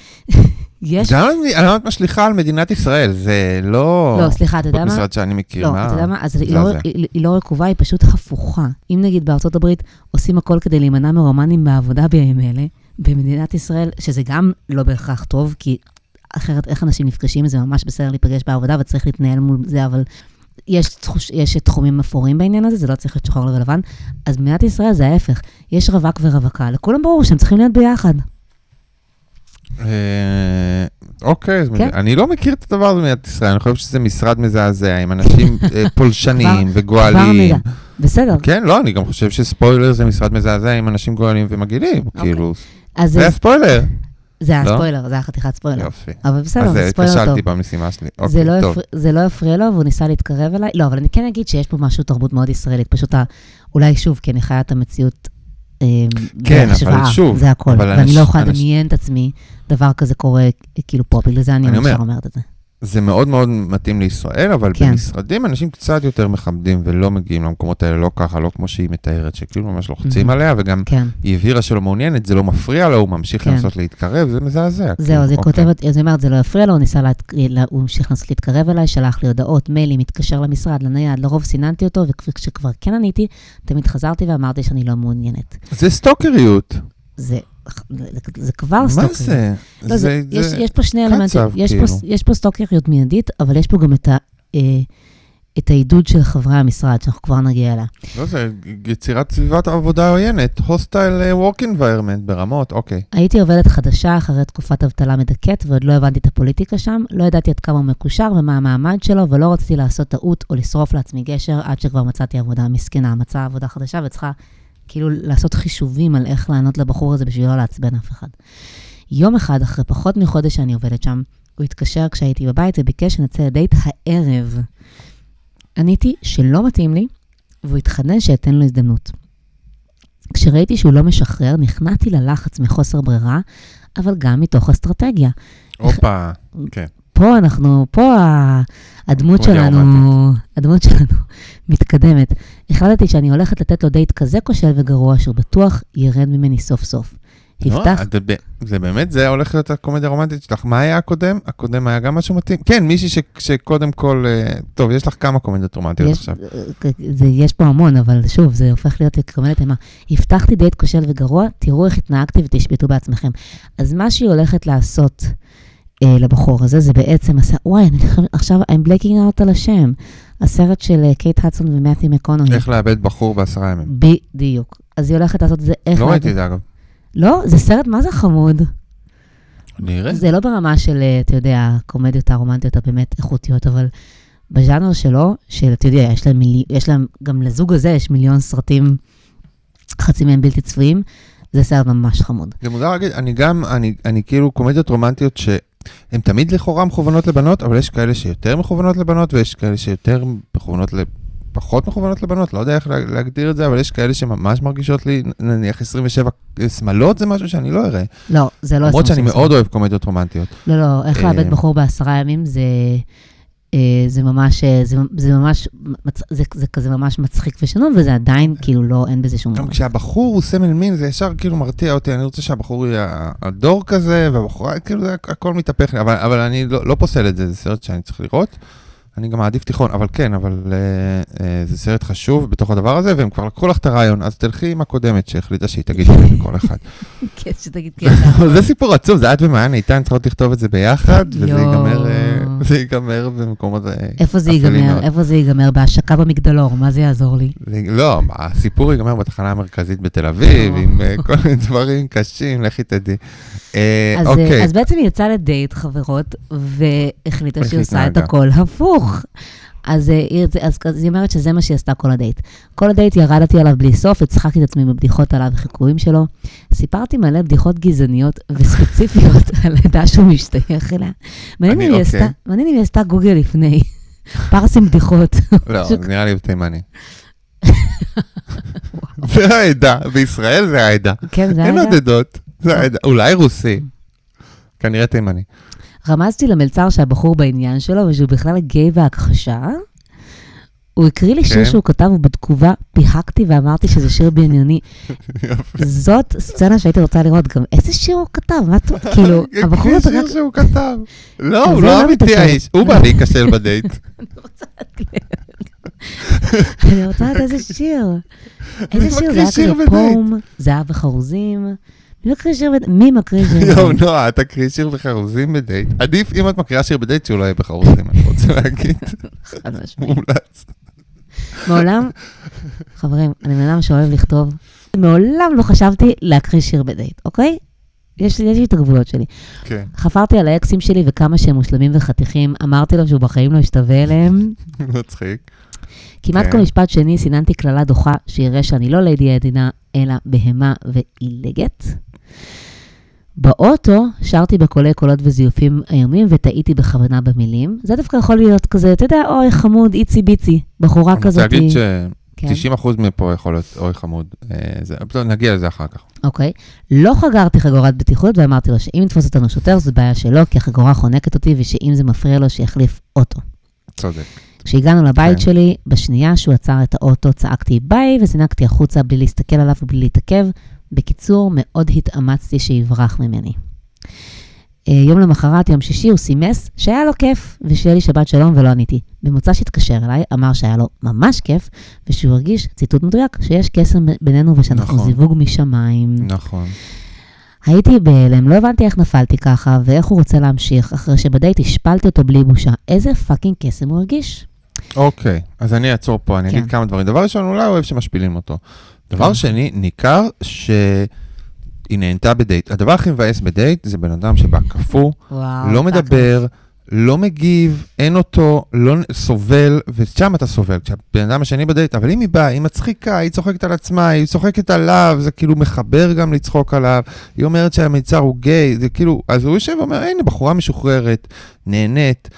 יש... למה למה את משליכה על מדינת ישראל? זה לא... לא, סליחה, אתה יודע מה? במשרד שאני מכיר, לא, מה? אתה יודע מה? אז היא לא, היא לא רקובה, היא פשוט הפוכה. אם נגיד בארצות הברית עושים הכל כדי להימנע מרומנים בעבודה בימים אלה, במדינת ישראל, שזה גם לא בהכרח טוב, כי אחרת איך אנשים נפגשים, זה ממש בסדר להיפגש בעבודה וצריך להתנהל מול זה, אבל יש, תחוש, יש תחומים אפורים בעניין הזה, זה לא צריך להיות שחור ולבן. אז במדינת ישראל זה ההפך, יש רווק ורווקה, לכולם ברור שהם צריכים להיות ביחד. אה, אוקיי, אז כן. אני לא מכיר את הדבר הזה במדינת ישראל, אני חושב שזה משרד מזעזע, עם אנשים אה, וגואלים. מידע. בסדר, כן, לא, אני גם חושב שספוילר זה משרד מזעזע עם אנשים גואלים ומגעילים, כאילו, אז זה זה, הספוילר. זה היה לא? ספוילר, זה היה חתיכת ספוילר. יופי. אבל בסדר, אז זה אה, ספוילר טוב. כשלתי במשימה שלי. זה אוקיי, לא, טוב. הפר... זה לא הפריע לו, והוא ניסה להתקרב אליי. לא, אבל אני כן אגיד שיש פה משהו, תרבות מאוד ישראלית. פשוט. אולי שוב, כי אני חיה את המציאות כן, אבל שוב, זה הכל. אבל ואני לא יכולה לדמיין את עצמי, דבר כזה קורה כאילו פה, בגלל זה אני ישר אומרת את זה. זה מאוד מאוד מתאים לישראל, אבל כן. במשרדים אנשים קצת יותר מכבדים ולא מגיעים למקומות האלה, לא ככה, לא כמו שהיא מתארת, שכאילו ממש לוחצים מהמם. עליה, וגם כן. היא הבהירה שלא מעוניינת, זה לא מפריע לו, הוא ממשיך כן. לנסות להתקרב, זה מזעזע. זהו, כאילו, אז היא אוקיי. כותבת, אז היא אומרת, זה לא יפריע לו, הוא ניסה, לה... הוא המשיך לנסות להתקרב אליי, שלח לי הודעות, מיילים, התקשר למשרד, לנייד, לרוב סיננתי אותו, וכשכבר כן עניתי, תמיד חזרתי ואמרתי שאני לא מעוניינת. זה סטוקריות. זה, זה כבר מה סטוקר. זה? לא, זה, יש, יש פה שני קצב, אלמנטים. יש, כאילו. פה, יש פה סטוקריות מיידית, אבל יש פה גם את, ה, אה, את העידוד של חברי המשרד, שאנחנו כבר נגיע אליה. לא, זה יצירת סביבת עבודה עוינת, hostile work environment ברמות, אוקיי. הייתי עובדת חדשה אחרי תקופת אבטלה מדכאת, ועוד לא הבנתי את הפוליטיקה שם, לא ידעתי עד כמה הוא מקושר ומה המעמד שלו, ולא רציתי לעשות טעות או לשרוף לעצמי גשר עד שכבר מצאתי עבודה מסכנה, מצאה עבודה חדשה וצריכה כאילו לעשות חישובים על איך לענות לבחור הזה בשביל לא לעצבן אף אחד. יום אחד, אחרי פחות מחודש שאני עובדת שם, הוא התקשר כשהייתי בבית וביקש שנצא לדייט הערב. עניתי שלא מתאים לי, והוא התחנן שאתן לו הזדמנות. כשראיתי שהוא לא משחרר, נכנעתי ללחץ מחוסר ברירה, אבל גם מתוך אסטרטגיה. הופה, כן. פה אנחנו, פה הדמות שלנו, הדמות שלנו מתקדמת. החלטתי שאני הולכת לתת לו דייט כזה כושל וגרוע, שהוא בטוח ירד ממני סוף סוף. לא, את ב- זה באמת, זה הולך להיות הקומדיה הרומנטית שלך. מה היה הקודם? הקודם היה גם משהו מתאים? כן, מישהי שקודם כל... אה, טוב, יש לך כמה קומדיות רומנטיות עכשיו. זה, יש פה המון, אבל שוב, זה הופך להיות לקומדיית אימה. הבטחתי דייט כושל וגרוע, תראו איך התנהגתי ותשפטו בעצמכם. אז מה שהיא הולכת לעשות אה, לבחור הזה, זה בעצם, עשה, וואי, עכשיו, I'm blacking out על השם. הסרט של אה, קייט הדסון ומת'י מקונוהי. איך לאבד בחור בעשרה ימים. בדיוק. אז היא הולכת לעשות את זה, איך... לא ראיתי את זה, אגב. לא, זה סרט מה זה חמוד. נראה. זה לא ברמה של, אה, אתה יודע, הקומדיות הרומנטיות הבאמת איכותיות, אבל בז'אנר שלו, של, אתה יודע, יש להם, מילי, יש להם, גם לזוג הזה יש מיליון סרטים, חצי מהם בלתי צפויים, זה סרט ממש חמוד. זה מוזר להגיד, אני גם, אני, אני כאילו קומדיות רומנטיות שהן תמיד לכאורה מכוונות לבנות, אבל יש כאלה שיותר מכוונות לבנות, ויש כאלה שיותר מכוונות ל... פחות מכוונות לבנות, לא יודע איך לה- להגדיר את זה, אבל יש כאלה שממש מרגישות לי, נניח 27 שמלות זה משהו שאני לא אראה. לא, זה לא... למרות שאני 27. מאוד אוהב קומדיות רומנטיות. לא, לא, איך אה, לאבד בחור בעשרה ימים זה... אה, זה ממש, אה, זה, זה ממש, זה, זה כזה ממש מצחיק ושנון, וזה עדיין כאילו לא, אין בזה שום... גם כשהבחור הוא סמל מין, זה ישר כאילו מרתיע אותי, אני רוצה שהבחור יהיה הדור כזה, והבחורה, כאילו זה הכל מתהפך לי, אבל, אבל אני לא, לא פוסל את זה, זה סרט שאני צריך לראות. אני גם מעדיף תיכון, אבל כן, אבל אה, אה, זה סרט חשוב בתוך הדבר הזה, והם כבר לקחו לך את הרעיון, אז תלכי עם הקודמת שהחליטה שהיא תגיד כן לכל אחד. כן, שתגיד כן. זה סיפור עצוב, זה את ומעיין איתן צריכות לכתוב את זה ביחד, וזה. ייגמר, אה, זה ייגמר במקומות אה, איפה זה ייגמר? איפה זה ייגמר? בהשקה במגדלור, מה זה יעזור לי? לא, הסיפור ייגמר בתחנה המרכזית בתל אביב. עם אה, כל מיני דברים קשים, לכי תדעי. אז, אוקיי, אז בעצם היא יצאה לדייט, חברות, והחליטה שהיא עושה את? הכל הפוך. אז, אה, אז, אז היא אומרת שזה מה שהיא עשתה כל הדייט. כל הדייט ירדתי עליו בלי סוף, הצחקתי את עצמי בבדיחות עליו וחיקויים שלו. סיפרתי מלא בדיחות גזעניות וספציפיות על העדה שהוא משתייך אליה. מעניין אני- אם היא אוקיי. עשתה- מעניין אם היא עשתה גוגל לפני. פרסים בדיחות. לא, זה נראה לי תימני. זה העדה, בישראל זה העדה. כן, זה אין הייתה. עוד עדות, זה העדה. אולי רוסי. כנראה תימני. רמזתי למלצר שהבחור בעניין שלו, ושהוא בכלל גיי בהכחשה. הוא הקריא לי שיר כן. שהוא כתב, ובתגובה פיהקתי ואמרתי שזה שיר בניוני. זאת סצנה שהייתי רוצה לראות גם. איזה שיר הוא כתב? מה אתה... כאילו, הבחור הזה שיר רק... שהוא כתב. לא, הוא לא לא אמיתי. האיש, הוא בא להיכשל בדייט. אני רוצה לדעת איזה שיר. איזה שיר? זה היה שיר בדייט? פום, זהב וחרוזים. מי מקריא שיר בדייט? מי מקריא שיר יואו, בדייט? נועה, תקריא שיר בחרוזים בדייט. עדיף אם את מקריאה שיר בדייט שהוא לא יהיה בחרוזים, אני רוצה להגיד. חד משמעית. מומלץ. מעולם, חברים, אני בן אדם שאוהב לכתוב, מעולם לא חשבתי להקריא שיר בדייט, אוקיי? יש לי יש לי את הגבולות שלי. כן, חפרתי על האקסים שלי וכמה שהם מושלמים וחתיכים, אמרתי לו שהוא בחיים לא ישתווה אליהם. מצחיק. כמעט כן. כל משפט שני סיננתי קללה דוחה שיראה שאני לא ליידי עדינה, אלא בהמה ועילגת. באוטו שרתי בקולי קולות וזיופים איומים וטעיתי בכוונה במילים. זה דווקא יכול להיות כזה, אתה יודע, אוי חמוד, איצי ביצי, בחורה אני רוצה כזאת. להגיד כן. ש-90% מפה יכול להיות אוי חמוד. אה, זה- נגיע לזה אחר כך. אוקיי. לא חגרתי חגורת בטיחות ואמרתי לו שאם יתפוס אותנו שוטר זו בעיה שלו, כי החגורה חונקת אותי ושאם זה מפריע לו שיחליף אוטו. צודק. כשהגענו לבית כן. שלי, בשנייה שהוא עצר את האוטו, צעקתי ביי וזינקתי החוצה בלי להסתכל עליו ובלי להתעכב. בקיצור, מאוד התאמצתי שיברח ממני. אה, יום למחרת, יום שישי, הוא סימס שהיה לו כיף ושיהיה לי שבת שלום ולא עניתי. במוצ"ש התקשר אליי, אמר שהיה לו ממש כיף, ושהוא הרגיש, ציטוט מדויק, שיש קסם בינינו ושאנחנו נכון. זיווג משמיים. נכון. הייתי בהלם, לא הבנתי איך נפלתי ככה, ואיך הוא רוצה להמשיך, אחרי שבדייט השפלתי אותו בלי בושה. איזה fucking קסם הוא הרגיש. אוקיי, אז אני אעצור פה, אני כן. אגיד כמה דברים. דבר ראשון, אולי הוא אוהב שמשפילים אותו. דבר כן. שני, ניכר שהיא נהנתה בדייט. הדבר הכי מבאס בדייט זה בן אדם שבא קפוא. לא מדבר, לא מגיב, אין אותו, לא סובל, ושם אתה סובל, כשהבן אדם השני בדייט, אבל אם היא באה, היא מצחיקה, היא צוחקת על עצמה, היא צוחקת עליו, זה כאילו מחבר גם לצחוק עליו, היא אומרת שהמיצר הוא גיי, זה כאילו, אז הוא יושב ואומר, הנה, בחורה משוחררת, נהנית.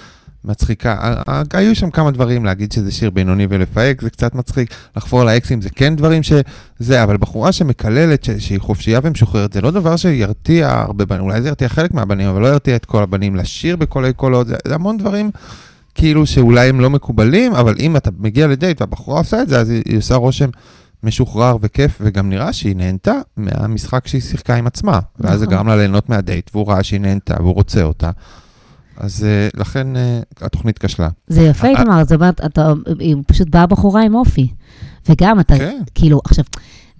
מצחיקה. היו שם כמה דברים, להגיד שזה שיר בינוני ולפהק, זה קצת מצחיק. לחפור על האקסים זה כן דברים שזה, אבל בחורה שמקללת, ש- שהיא חופשייה ומשוחררת, זה לא דבר שירתיע הרבה בנים, אולי זה ירתיע חלק מהבנים, אבל לא ירתיע את כל הבנים. לשיר בקולי קולות, זה, זה המון דברים כאילו שאולי הם לא מקובלים, אבל אם אתה מגיע לדייט והבחורה עושה את זה, אז היא, היא עושה רושם משוחרר וכיף, וגם נראה שהיא נהנתה מהמשחק שהיא שיחקה עם עצמה. ואז זה נכון. גרם לה ליהנות מהדייט, והוא ראה שהיא נהנתה, והוא רוצה אותה. אז uh, לכן uh, התוכנית כשלה. זה יפה, אה, איתמר, זאת אומרת, אתה, פשוט באה בחורה עם אופי. וגם אתה, כן. כאילו, עכשיו,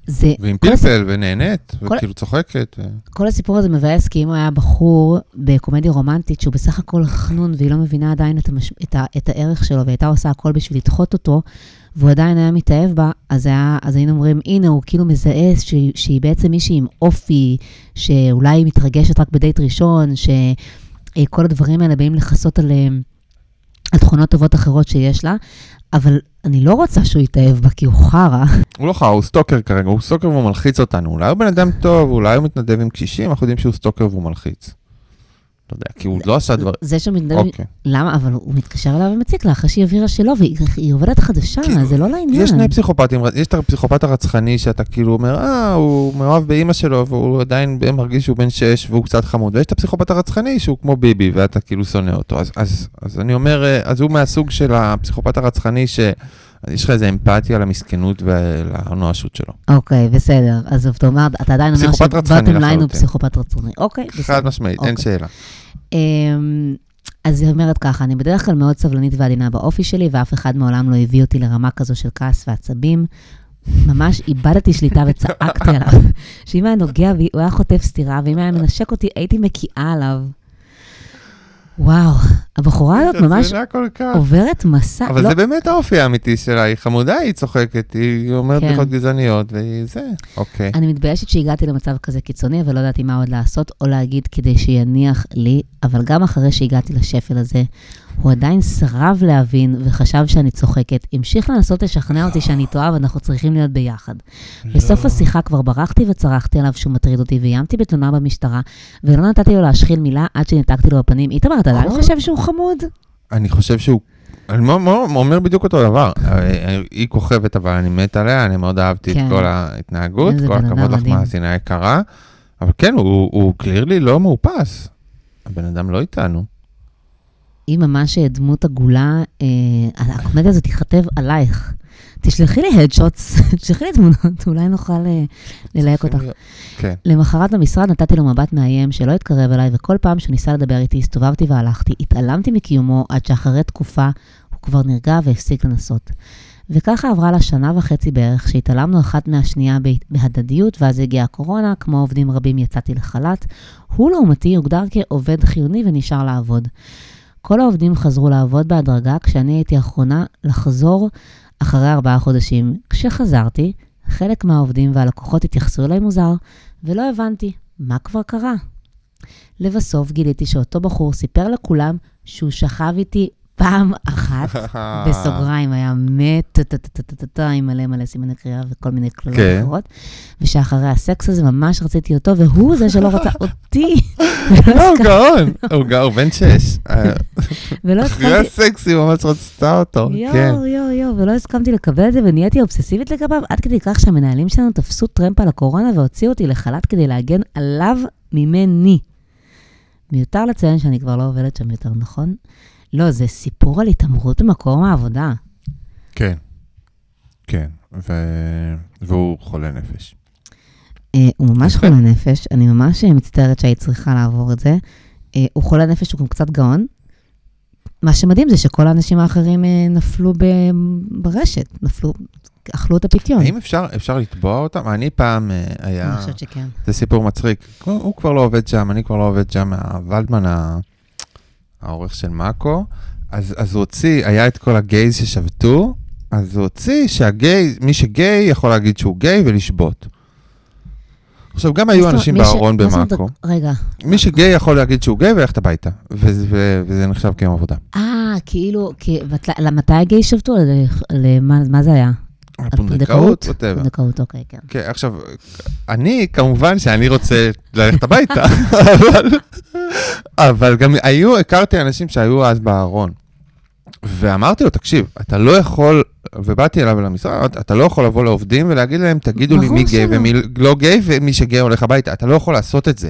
זה, ועם פלפל, ונהנית, כל- וכאילו צוחקת. כל הסיפור הזה מבאס, כי אם הוא היה בחור בקומדיה רומנטית, שהוא בסך הכל חנון, והיא לא מבינה עדיין את, המש... את, ה... את הערך שלו, והייתה עושה הכל בשביל לדחות אותו, והוא עדיין היה מתאהב בה, אז, היה... אז היינו אומרים, הנה, הוא כאילו מזהה שהיא, שהיא בעצם מישהי עם אופי, שאולי היא מתרגשת רק בדייט ראשון, שכל הדברים האלה באים לכסות על, אה, על תכונות טובות אחרות שיש לה, אבל אני לא רוצה שהוא יתאהב בה, כי הוא חרא. הוא לא חרא, הוא סטוקר כרגע, הוא סטוקר והוא מלחיץ אותנו. אולי הוא בן אדם טוב, אולי הוא מתנדב עם קשישים, אנחנו יודעים שהוא סטוקר והוא מלחיץ. לא יודע, כי הוא לא עשה דבר... זה שמתנדב, אוקיי. למה? אבל הוא מתקשר אליו ומציק לה אחרי שהיא הבהירה שלא, והיא היא עובדת חדשה, כאילו, זה לא לעניין. יש שני פסיכופטים, יש את הפסיכופט הרצחני שאתה כאילו אומר, אה, הוא מאוהב באימא שלו והוא עדיין מרגיש שהוא בן שש והוא קצת חמוד, ויש את הפסיכופט הרצחני שהוא כמו ביבי ואתה כאילו שונא אותו. אז, אני אומר, אה, אז הוא מהסוג של הפסיכופט הרצחני שיש לך איזה אמפתיה למסכנות ולנואשות שלו. אוקיי, בסדר. אז אתה אומר, אתה עדיין אומר שבוטום ליין הוא. פסיכופת רצחני. אוקיי, בסדר. חד משמעית, אין אוקיי. שאלה. אמ, אז היא אומרת ככה, אני בדרך כלל מאוד סבלנית ועדינה באופי שלי, ואף אחד מעולם לא הביא אותי לרמה כזו של כעס ועצבים. ממש איבדתי שליטה וצעקתי עליו, שאם היה נוגע בי, הוא היה חוטף סטירה, ואם היה מנשק אותי, הייתי מקיאה עליו. וואו, הבחורה הזאת ממש. עוברת מסע. אבל לא, זה באמת האופי האמיתי שלה, היא חמודה, היא צוחקת, היא אומרת כן. בדיחות גזעניות, והיא זה, אוקיי. אני מתביישת שהגעתי למצב כזה קיצוני, ולא ידעתי מה עוד לעשות או להגיד כדי שיניח לי, אבל גם אחרי שהגעתי לשפל הזה, הוא עדיין סירב להבין וחשב שאני צוחקת, המשיך לנסות לשכנע אותי שאני טועה ואנחנו צריכים להיות ביחד. בסוף השיחה כבר ברחתי וצרחתי עליו שהוא מטריד אותי, ואיימתי בתלונה במשטרה, ולא נתתי לו להשחיל מילה עד שניתקתי לו בפנים. איתמר, אתה עדיין חושב שהוא חמוד? אני חושב שהוא... אני אומר בדיוק אותו דבר. אה, היא כוכבת, אבל אני מת עליה, אני מאוד אהבתי את כן. כל ההתנהגות, כל הכבוד לך. מאזינה יקרה. אבל כן, הוא- הוא קלירלי לא מאופס. הבן אדם לא איתנו. היא ממש דמות עגולה, אה, הקומדיה הזאת תיכתב עלייך. תשלחי לי הדשוטס, תשלחי לי תמונות, אולי נוכל אה, ללהק אותך. כן. למחרת במשרד נתתי לו מבט מאיים שלא התקרב אליי, וכל פעם שהוא ניסה לדבר איתי, הסתובבתי והלכתי, התעלמתי מקיומו עד שאחרי תקופה הוא כבר נרגע והפסיק לנסות. וככה עברה לה שנה וחצי בערך, שהתעלמנו אחת מהשנייה בה- בהדדיות, ואז הגיעה הקורונה, כמו עובדים רבים יצאתי לחל"ת. הוא לעומתי הוגדר כעובד חיוני ונשאר לעבוד. כל העובדים חזרו לעבוד בהדרגה, כשאני הייתי האחרונה לחזור אחרי ארבעה חודשים. כשחזרתי, חלק מהעובדים והלקוחות התייחסו אליי מוזר, ולא הבנתי מה כבר קרה. לבסוף גיליתי שאותו בחור סיפר לכולם שהוא שכב איתי פעם אחת, בסוגריים, היה מת, טה-טה-טה-טה-טה, עם מלא מלא סימני קריאה וכל מיני קללות כן. אחרות, ושאחרי הסקס הזה ממש רציתי אותו, והוא זה שלא רצה אותי. לא, הוא הסכמתי- גאון, הוא גאון, בן שש. ולא אחרי הסכמתי, הסקסי ממש רצתה אותו, כן. יואו, יואו, יואו, ולא הסכמתי לקבל את זה, ונהייתי אובססיבית לגביו, עד כדי כך שהמנהלים שלנו תפסו טרמפ על הקורונה והוציאו אותי לחל"ת כדי להגן עליו ממני. מיותר לציין שאני כבר לא עובדת שם יותר, נכון? לא, זה סיפור על התעמרות במקום העבודה. כן. כן, ו- והוא חולה נפש. אה, הוא ממש. חולה נפש, אני ממש אה, מצטערת שהיית צריכה לעבור את זה. אה, הוא חולה נפש, הוא גם קצת גאון. מה שמדהים זה שכל האנשים האחרים נפלו ב- ברשת, נפלו, אכלו את הפיתיון. האם אפשר, אפשר לתבוע אותם? אני פעם היה... אני חושבת שכן. זה סיפור מצחיק. הוא, הוא כבר לא עובד שם, אני כבר לא עובד שם, ולדמן, ה- העורך של מאקו, אז, אז הוא הוציא, היה את כל הגייז ששבתו, אז הוא הוציא שהגיי, מי שגיי יכול להגיד שהוא גיי ולשבות. עכשיו, גם היו אנשים בארון במאקו. רגע. מי שגיי יכול להגיד שהוא גיי וללכת הביתה, וזה, נחשב כיום עבודה. אה, כאילו, למתי הגיי שבתו? מה זה היה? הפונדקאות, ווטאבר. פונדקאות, אוקיי, כן. כן, עכשיו, אני, כמובן שאני רוצה ללכת הביתה, אבל, אבל גם היו, הכרתי אנשים שהיו אז בארון. ואמרתי לו, תקשיב, אתה לא יכול, ובאתי אליו למשרד, אתה לא יכול לבוא לעובדים ולהגיד להם, תגידו לי מי גיי. ומי לא גיי, ומי שגיי הולך הביתה, אתה לא יכול לעשות את זה.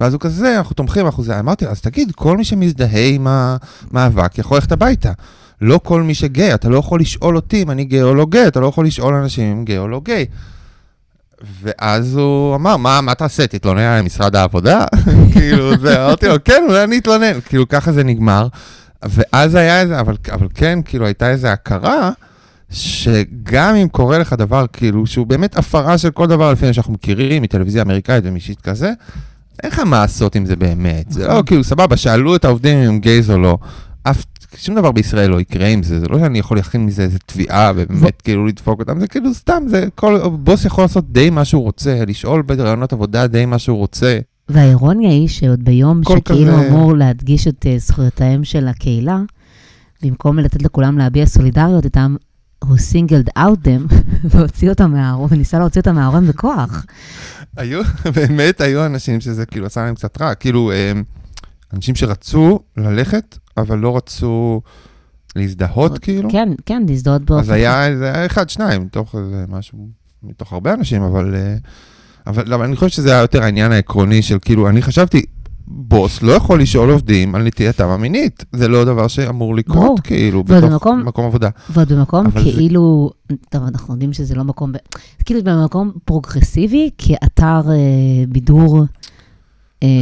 ואז הוא כזה, אנחנו תומכים, אנחנו זה, אמרתי לו, אז תגיד, כל מי שמזדהה עם המאבק יכול ללכת הביתה. לא כל מי שגיי, אתה לא יכול לשאול אותי אם אני גיי או לא גיי, אתה לא יכול לשאול אנשים אם גיי או לא גיי. ואז הוא אמר, מה, מה תעשה, תתלונן על משרד העבודה? כאילו, זה, אמרתי לו, כן, אולי אני אתלונן. כאילו, ככה זה נגמר. ואז היה איזה, אבל, אבל כן, כאילו, הייתה איזו הכרה, שגם אם קורה לך דבר, כאילו, שהוא באמת הפרה של כל דבר, לפי מה שאנחנו מכירים, מטלוויזיה אמריקאית ומישית כזה, אין לך מה לעשות עם זה באמת. זה לא, נכון. כאילו, סבבה, שאלו את העובדים אם הם גייז או לא. אף, שום דבר בישראל לא יקרה עם זה, זה לא שאני יכול להכין מזה איזה תביעה ובאמת כאילו לדפוק אותם, זה כאילו סתם, זה כל, בוס יכול לעשות די מה שהוא רוצה, לשאול ברעיונות עבודה די מה שהוא רוצה. והאירוניה היא שעוד ביום שכאילו כזה- אמור להדגיש את אה, זכויותיהם של הקהילה, במקום לתת לכולם להביע סולידריות איתם, הוא סינגלד אאוט דם, והוציא אותם מהארון, וניסה להוציא אותם מהארון בכוח. היו, באמת היו אנשים שזה כאילו עשה להם קצת רע, כאילו, אה, אנשים שרצו ללכת, אבל לא רצו להזדהות, כאילו. כן, כן, להזדהות באופן... אז היה, זה היה אחד, שניים, מתוך איזה משהו, מתוך הרבה אנשים, אבל... אה, אבל לא, אני חושב שזה היה יותר העניין העקרוני של כאילו, אני חשבתי, בוס לא יכול לשאול עובדים על נטייתם המינית. זה לא דבר שאמור לקרות, ברור. כאילו, בתוך במקום- מקום עבודה. ועוד במקום אבל זה- כאילו, טוב, אנחנו יודעים שזה לא מקום, כאילו במקום פרוגרסיבי, כאתר אה, בידור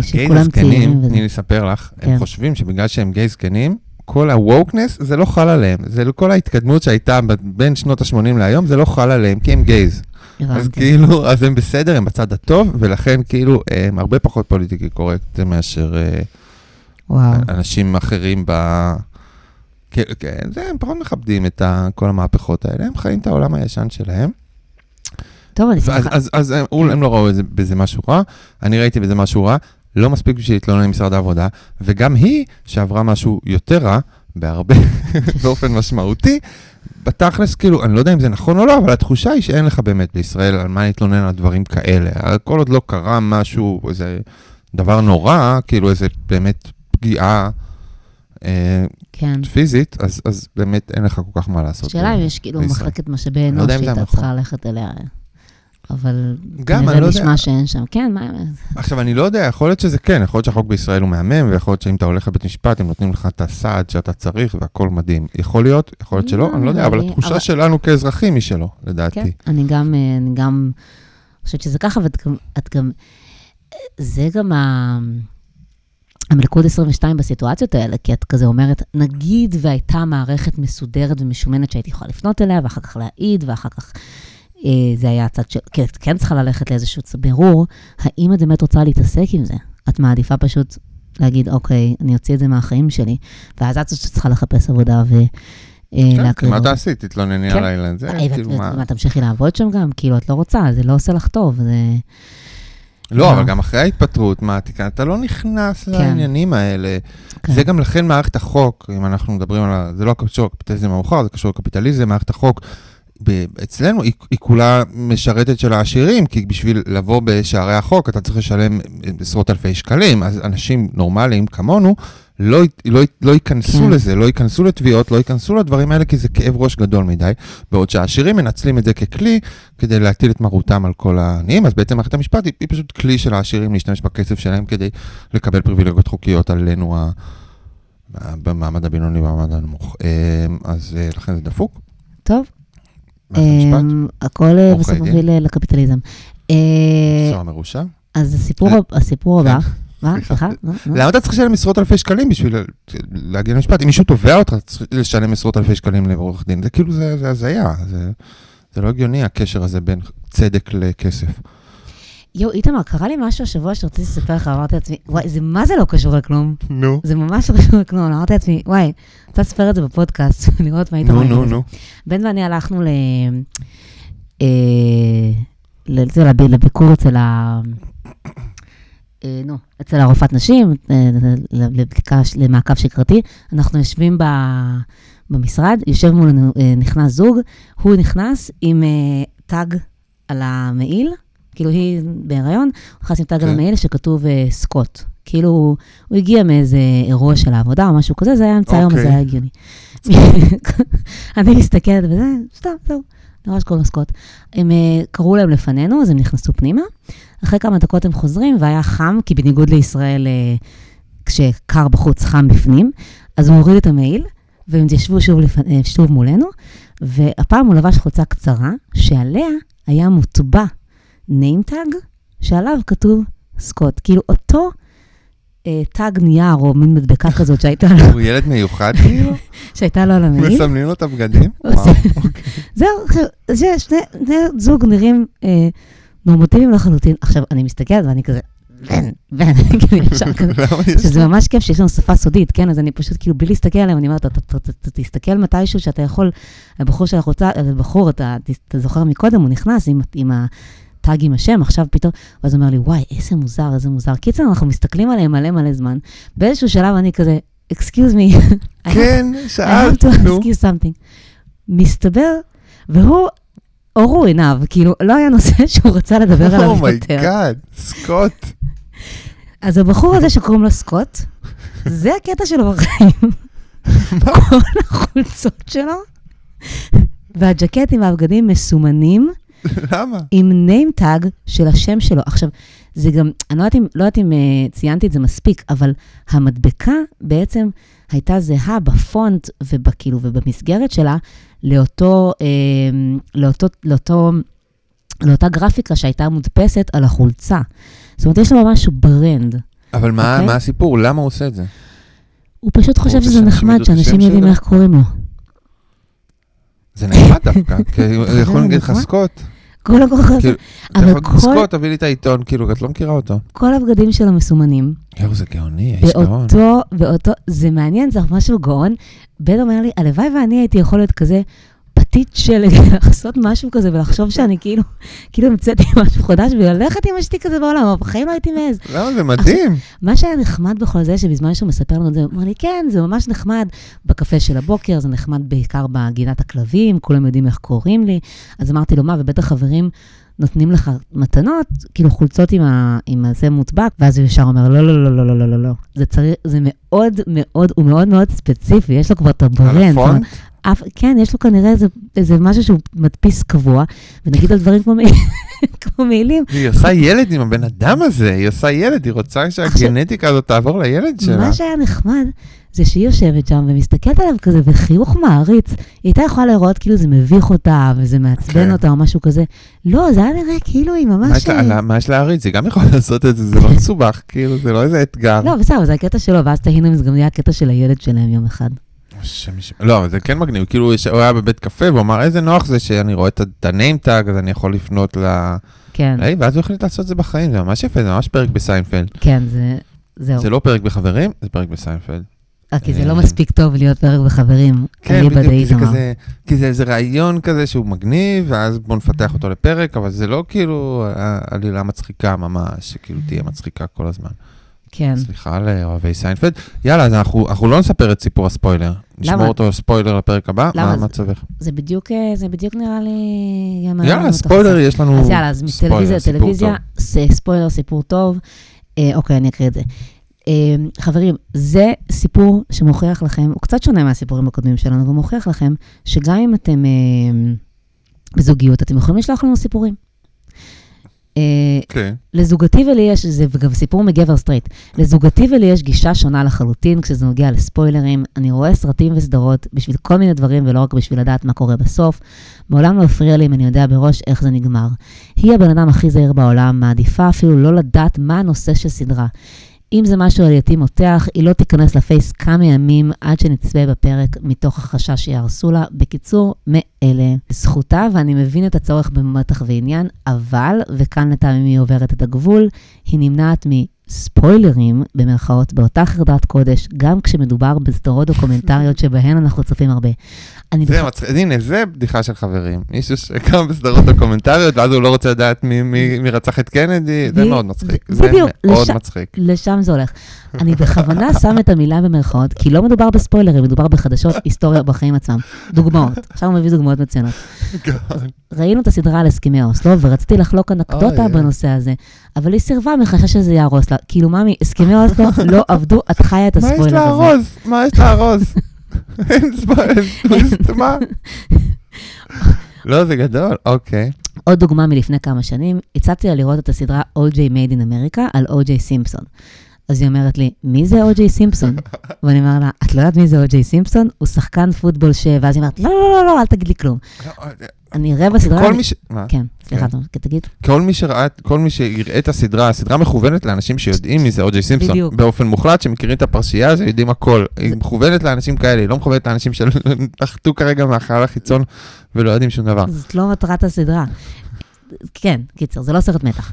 שכולם זקנים, צעירים. תני לי לספר לך, כן. הם חושבים שבגלל שהם גיי זקנים, כל ה-wokeness זה לא חל עליהם. זה כל ההתקדמות שהייתה בין שנות ה-80 להיום, זה לא חל עליהם, כי הם gays. אז. כאילו, אז הם בסדר, הם בצד הטוב, ולכן כאילו, הם הרבה פחות פוליטיקלי קורקט מאשר אה, וואו. אנשים אחרים ב... כן, כן, זה, הם פחות מכבדים את כל המהפכות האלה, הם חיים את העולם הישן שלהם. טוב, אני שמחה. אז, אז הם, אולי הם לא ראו בזה, משהו רע, אני ראיתי בזה משהו רע, לא מספיק בשביל להתלונן למשרד העבודה, וגם היא, שעברה משהו יותר רע, בהרבה, באופן משמעותי, בתכלס, כאילו, אני לא יודע אם זה נכון או לא, אבל התחושה היא שאין לך באמת בישראל על מה להתלונן על דברים כאלה. כל עוד לא קרה משהו, איזה דבר נורא, כאילו איזה באמת פגיעה אה, כן. פיזית, אז, אז באמת אין לך כל כך מה לעשות. השאלה אם יש כאילו בישראל. מחלקת משאבי לא אנוש זה שהייתה נכון. צריכה ללכת אליה, אבל גם, אני לא יודע. נשמע שאין שם. כן, מה... עכשיו, אני לא יודע, יכול להיות שזה כן, יכול להיות שהחוק בישראל הוא מהמם, ויכול להיות שאם אתה הולך לבית משפט, הם נותנים לך את הסעד שאתה צריך, והכל מדהים. יכול להיות, יכול להיות שלא, לא, אני לא יודע, אבל התחושה שלנו כאזרחים היא שלא, כן, לדעתי. אני גם, אה, אני גם חושבת שזה ככה, ואת גם, זה גם ה... המלכוד 22 בסיטואציות האלה, כי את כזה אומרת, נגיד והייתה מערכת מסודרת ומשומנת שהייתי יכולה לפנות אליה, ואחר כך להעיד, ואחר כך זה היה הצד של, כי את כן צריכה ללכת לאיזשהו בירור, האם את באמת רוצה להתעסק עם זה? את מעדיפה פשוט להגיד, אוקיי, אני אוציא את זה מהחיים שלי, ואז את זאת שצריכה לחפש עבודה ו... אה, כן, להקריב מה. תעשי? תתלונני כן. על. זה אה, ואת- כאילו ואת- מה... מה, תמשיכי לעבוד שם גם? כאילו, את לא רוצה, זה לא עושה לך טוב. זה... לא? אבל גם אחרי ההתפטרות, מה, אתה לא נכנס לעניינים האלה. כן. זה גם לכן מערכת החוק, אם אנחנו מדברים על. זה לא קשור לקפיטליזם המאוחר, זה קשור לקפיטליזם, מערכת החוק. אצלנו היא, היא כולה משרתת של העשירים, כי בשביל לבוא בשערי החוק אתה צריך לשלם עשרות אלפי שקלים, אז אנשים נורמליים כמונו לא, לא, לא ייכנסו כן. לזה, לא ייכנסו לתביעות, לא ייכנסו לדברים האלה, כי זה כאב ראש גדול מדי, בעוד שהעשירים מנצלים את זה ככלי כדי להטיל את מרותם על כל העניים, אז בעצם מערכת המשפט היא, היא פשוט כלי של העשירים להשתמש בכסף שלהם כדי לקבל פריבילגיות חוקיות עלינו ה... במעמד הבינוני ובמעמד הנמוך. אמ, אז אה, לכן זה דפוק. טוב, הכל אה, בסוף. מוביל אה, לקפיטליזם. אה, מקצוע מרושע. אז הסיפור הבא- הסיפור הבא, מה? סליחה. לא, לא. למה אתה צריך לשלם עשרות אלפי שקלים בשביל להגיע למשפט? אם מישהו תובע אותך, צריך לשלם עשרות אלפי שקלים לעורך דין. זה כאילו, זה הזיה. זה לא הגיוני הקשר הזה בין צדק לכסף. יואו, איתמר, קרה לי משהו השבוע שרציתי לספר לך, אמרתי לעצמי, וואי, זה מה זה לא קשור לכלום? נו. זה ממש לא קשור לכלום. אמרתי לעצמי, וואי, רוצה לספר את זה בפודקאסט, לראות מה איתמר נו, נו, על זה." נו. בן ואני הלכנו ל... אה, לב- לביקור אצל ה... אה, נו, אצל הרופאת נשים, אה, לבדיקה, למעקב שגרתי. אנחנו יושבים. במשרד, יושב מולנו, אה, נכנס זוג, הוא נכנס עם תג על המעיל, כאילו היא בהיריון, נכנס עם תג על כן. שכתוב אה, סקוט. כאילו, הוא הגיע מאיזה אירוע של העבודה או משהו כזה, זה היה אמצע היום, זה אוקיי. היה הגיוני. אני מסתכלת וזה, סתם, זהו, נראה שקוראים לו סקוט. הם אה, קראו להם לפנינו, אז הם נכנסו פנימה. אחרי כמה דקות הם חוזרים, והיה חם, כי בניגוד לישראל, אה, כשקר בחוץ, חם בפנים, אז הוא הוריד את המעיל, והם התיישבו שוב, לפ... שוב מולנו, והפעם הוא לבש חולצה קצרה, שעליה היה מוטבע name tag, שעליו כתוב סקוט. כאילו, אותו אה, תג נייר, או מין מדבקה כזאת שהייתה לו, הוא ילד מיוחד כאילו? שהייתה לו על המעיל. מסמנים לו את הבגדים? וואו, אוקיי. זהו, זה שני, שני זוג נראים אה, נורמטיביים לחלוטין. עכשיו, אני מסתכלת ואני כזה, בן, בן, כאילו ישר כזה. שזה ממש כיף שיש לנו שפה סודית, כן? אז אני פשוט כאילו, בלי להסתכל עליהם, אני אומרת, "אתה- תסתכל מתישהו שאתה יכול, הבחור שאנחנו רוצה, הבחור, אתה זוכר מקודם, הוא נכנס עם- עם ה tag עם השם, עכשיו פתאום, ואז הוא אומר לי, וואי, איזה מוזר, איזה מוזר. קיצר, אנחנו מסתכלים עליהם מלא מלא זמן. באיזשהו שלב אני כזה, I have כן, I have שאלת, to נו. ask you something. מסתבר, והוא, אורו עיניו, כאילו, לא היה נושא שהוא רצה לדבר עליו יותר. oh my god, סקוט. אז הבחור הזה שקוראים לו סקוט, זה הקטע שלו בחיים. כל החולצות שלו והג'קטים והבגדים מסומנים למה? עם tag של השם שלו. עכשיו, זה גם, אני לא יודעת אם, לא יודעת אם uh, ציינתי את זה מספיק, אבל המדבקה בעצם הייתה זהה בפונט ובכאילו ובמסגרת שלה לאותו, אה, לאותו, לאותו, לאותה גרפיקה שהייתה מודפסת על החולצה. זאת אומרת, יש לו ממש ברנד. אבל מה אוקיי. מה הסיפור? למה הוא עושה את זה? הוא פשוט חושב רוצה שזה נחמד, שאנשים יודעים? איך קוראים לו. זה נחמד דווקא, כי הוא אתה יכול יודע, להגיד לך? סקוט. כל הכוח הזה. כאילו, אתה אבל יכול כל- סקוט, תביא לי את העיתון, כאילו, את לא מכירה אותו. כל הבגדים שלו מסומנים. יואו, זה גאוני, יש גאון. באותו, באותו, זה מעניין, זה משהו גאון. בן אומר לי, הלוואי ואני הייתי יכול להיות כזה פתית שלג, לעשות משהו כזה ולחשוב שאני כאילו, כאילו המצאתי משהו חדש וללכת עם אשתי כזה בעולם, אבל בחיים לא הייתי מעז. למה זה מדהים? מה שהיה נחמד בכל זה, שבזמן שהוא מספר לנו את זה, הוא אמר לי, כן, זה ממש נחמד בקפה של הבוקר, זה נחמד בעיקר בגינת הכלבים, כולם יודעים איך קוראים לי. אז אמרתי לו, מה, ובטח חברים נותנים לך מתנות, כאילו חולצות עם, ה, עם הזה מוטבע, ואז הוא ישר אומר, לא, לא, לא, לא, לא, לא, לא, לא. זה צריך, זה מאוד מאוד, הוא מאוד מאוד ספציפי, יש לו כבר את על ה brand. הפונט? אף, כן, יש לו כנראה איזה, איזה משהו שהוא מדפיס קבוע, ונגיד על דברים כמו, כמו מעילים, היא עושה ילד עם הבן אדם הזה, היא עושה ילד, היא רוצה שהגנטיקה הזאת תעבור לילד שלה. מה שהיה נחמד, זה שהיא יושבת שם ומסתכלת עליו כזה בחיוך מעריץ. היא הייתה יכולה לראות כאילו זה מביך אותה וזה מעצבן כן. אותה או משהו כזה. לא, זה היה נראה כאילו היא מה ממש... יש לה- מה יש להריץ? היא גם יכולה לעשות את זה, זה לא מסובך, כאילו, זה לא איזה אתגר. לא, בסדר, זה הקטע שלו, ואז תהינו אם זה גם יהיה הקטע של הילד שלהם יום אחד. לא, זה כן מגניב, כאילו הוא היה בבית קפה והוא אמר, איזה נוח זה שאני רואה את ה- את ה name tag, אז אני יכול לפנות ל... כן, היי, ואז הוא החליט לעשות את זה בחיים, זה ממש יפה, זה ממש פרק בסיינפלד. כן, זה... זהו. זה לא פרק בחברים, זה פרק בסיינפלד. אה, כי זה אה, לא מספיק טוב להיות פרק בחברים. כן, בדיוק, זה. כזה, כי זה איזה רעיון כזה שהוא מגניב, ואז בוא נפתח אותו לפרק, אבל זה לא כאילו אה, עלילה מצחיקה ממש, שכאילו תהיה מצחיקה כל הזמן. כן. סליחה לאוהבי סיינפלד. יאללה, אז אנחנו אנחנו לא נספר את סיפור הספוילר. נשמור אותו ספוילר לפרק הבא, למה? מה מצבך? זה בדיוק, אה, זה בדיוק נראה לי... יאללה, ספוילר. יש לנו אז יאללה, אז מטלוויזיה לטלוויזיה, ספוילר, סיפור טוב. אה, אוקיי, אני אקריא את זה. אה, חברים, זה סיפור שמוכיח לכם, הוא קצת שונה מהסיפורים הקודמים שלנו, והוא מוכיח לכם שגם אם אתם אה, בזוגיות, אתם יכולים לשלוח לנו סיפורים. אה, כן. לזוגתי ולי יש, זה גם סיפור מגבר סטרייט, לזוגתי ולי יש גישה שונה לחלוטין כשזה נוגע לספוילרים. אני רואה סרטים וסדרות בשביל כל מיני דברים ולא רק בשביל לדעת מה קורה בסוף. מעולם לא הפריע לי אם אני יודע בראש איך זה נגמר. היא הבן אדם הכי זהיר בעולם, מעדיפה אפילו לא לדעת מה הנושא של סדרה. אם זה משהו עלילתי מותח, היא לא תיכנס לפייס כמה ימים עד שנצפה בפרק מתוך החשש שיהרסו לה. בקיצור, מאלה. זכותה, ואני מבין את הצורך במתח ועניין, אבל, וכאן לטעמי היא עוברת את הגבול, היא נמנעת מספוילרים, במרכאות, באותה חרדת קודש, גם כשמדובר בסדרות דוקומנטריות שבהן אנחנו צופים הרבה. אני זה מצחיק, הנה, זה בדיחה של חברים. מישהו שקם בסדרות דוקומנטריות, ואז הוא לא רוצה לדעת מי- מי מי רצח את קנדי, זה מאוד מצחיק. ב- זה בדיוק, מאוד לשם- מצחיק. לשם זה הולך. אני בכוונה שם את המילה במרכאות, כי לא מדובר בספוילרים, מדובר בחדשות היסטוריה בחיים עצמם. דוגמאות. עכשיו הוא מביא דוגמאות מצוינות. ראינו את הסדרה על הסכמי אוסלו, ורציתי לחלוק אנקדוטה בנושא הזה, אבל היא סירבה מחשש שזה יהרוס לה. כאילו, ממי, הסכמי אוסלו לא עבדו, את חיה את מה יש הספוילר הזה. לארוז? מה יש לארוז? אין ספוילר, מה? לא, זה גדול, אוקיי. עוד דוגמה מלפני כמה שנים, הצעתי לה לראות את הסדרה O.J. Made in America על O.J. סימפסון. אז היא אומרת לי, מי זה O.J. סימפסון? ואני אומר לה, את לא יודעת מי זה O.J. סימפסון? הוא שחקן פוטבול ש... ואז היא אומרת, לא, לא, לא, לא, אל תגיד לי כלום. אני אראה בסדרה... כל מי ש... מה? כן, סליחה, כן. תגיד. כל מי שראה, כל מי שיראה את הסדרה, הסדרה מכוונת לאנשים שיודעים מי זה אוג'יי סימפסון. בדיוק. באופן מוחלט, שמכירים את הפרשייה הזו, יודעים הכל. היא מכוונת לאנשים כאלה, היא לא מכוונת לאנשים שנחתו כרגע מהחלל החיצון ולא יודעים שום דבר. זאת לא מטרת הסדרה. כן, קיצר, זה לא סרט מתח.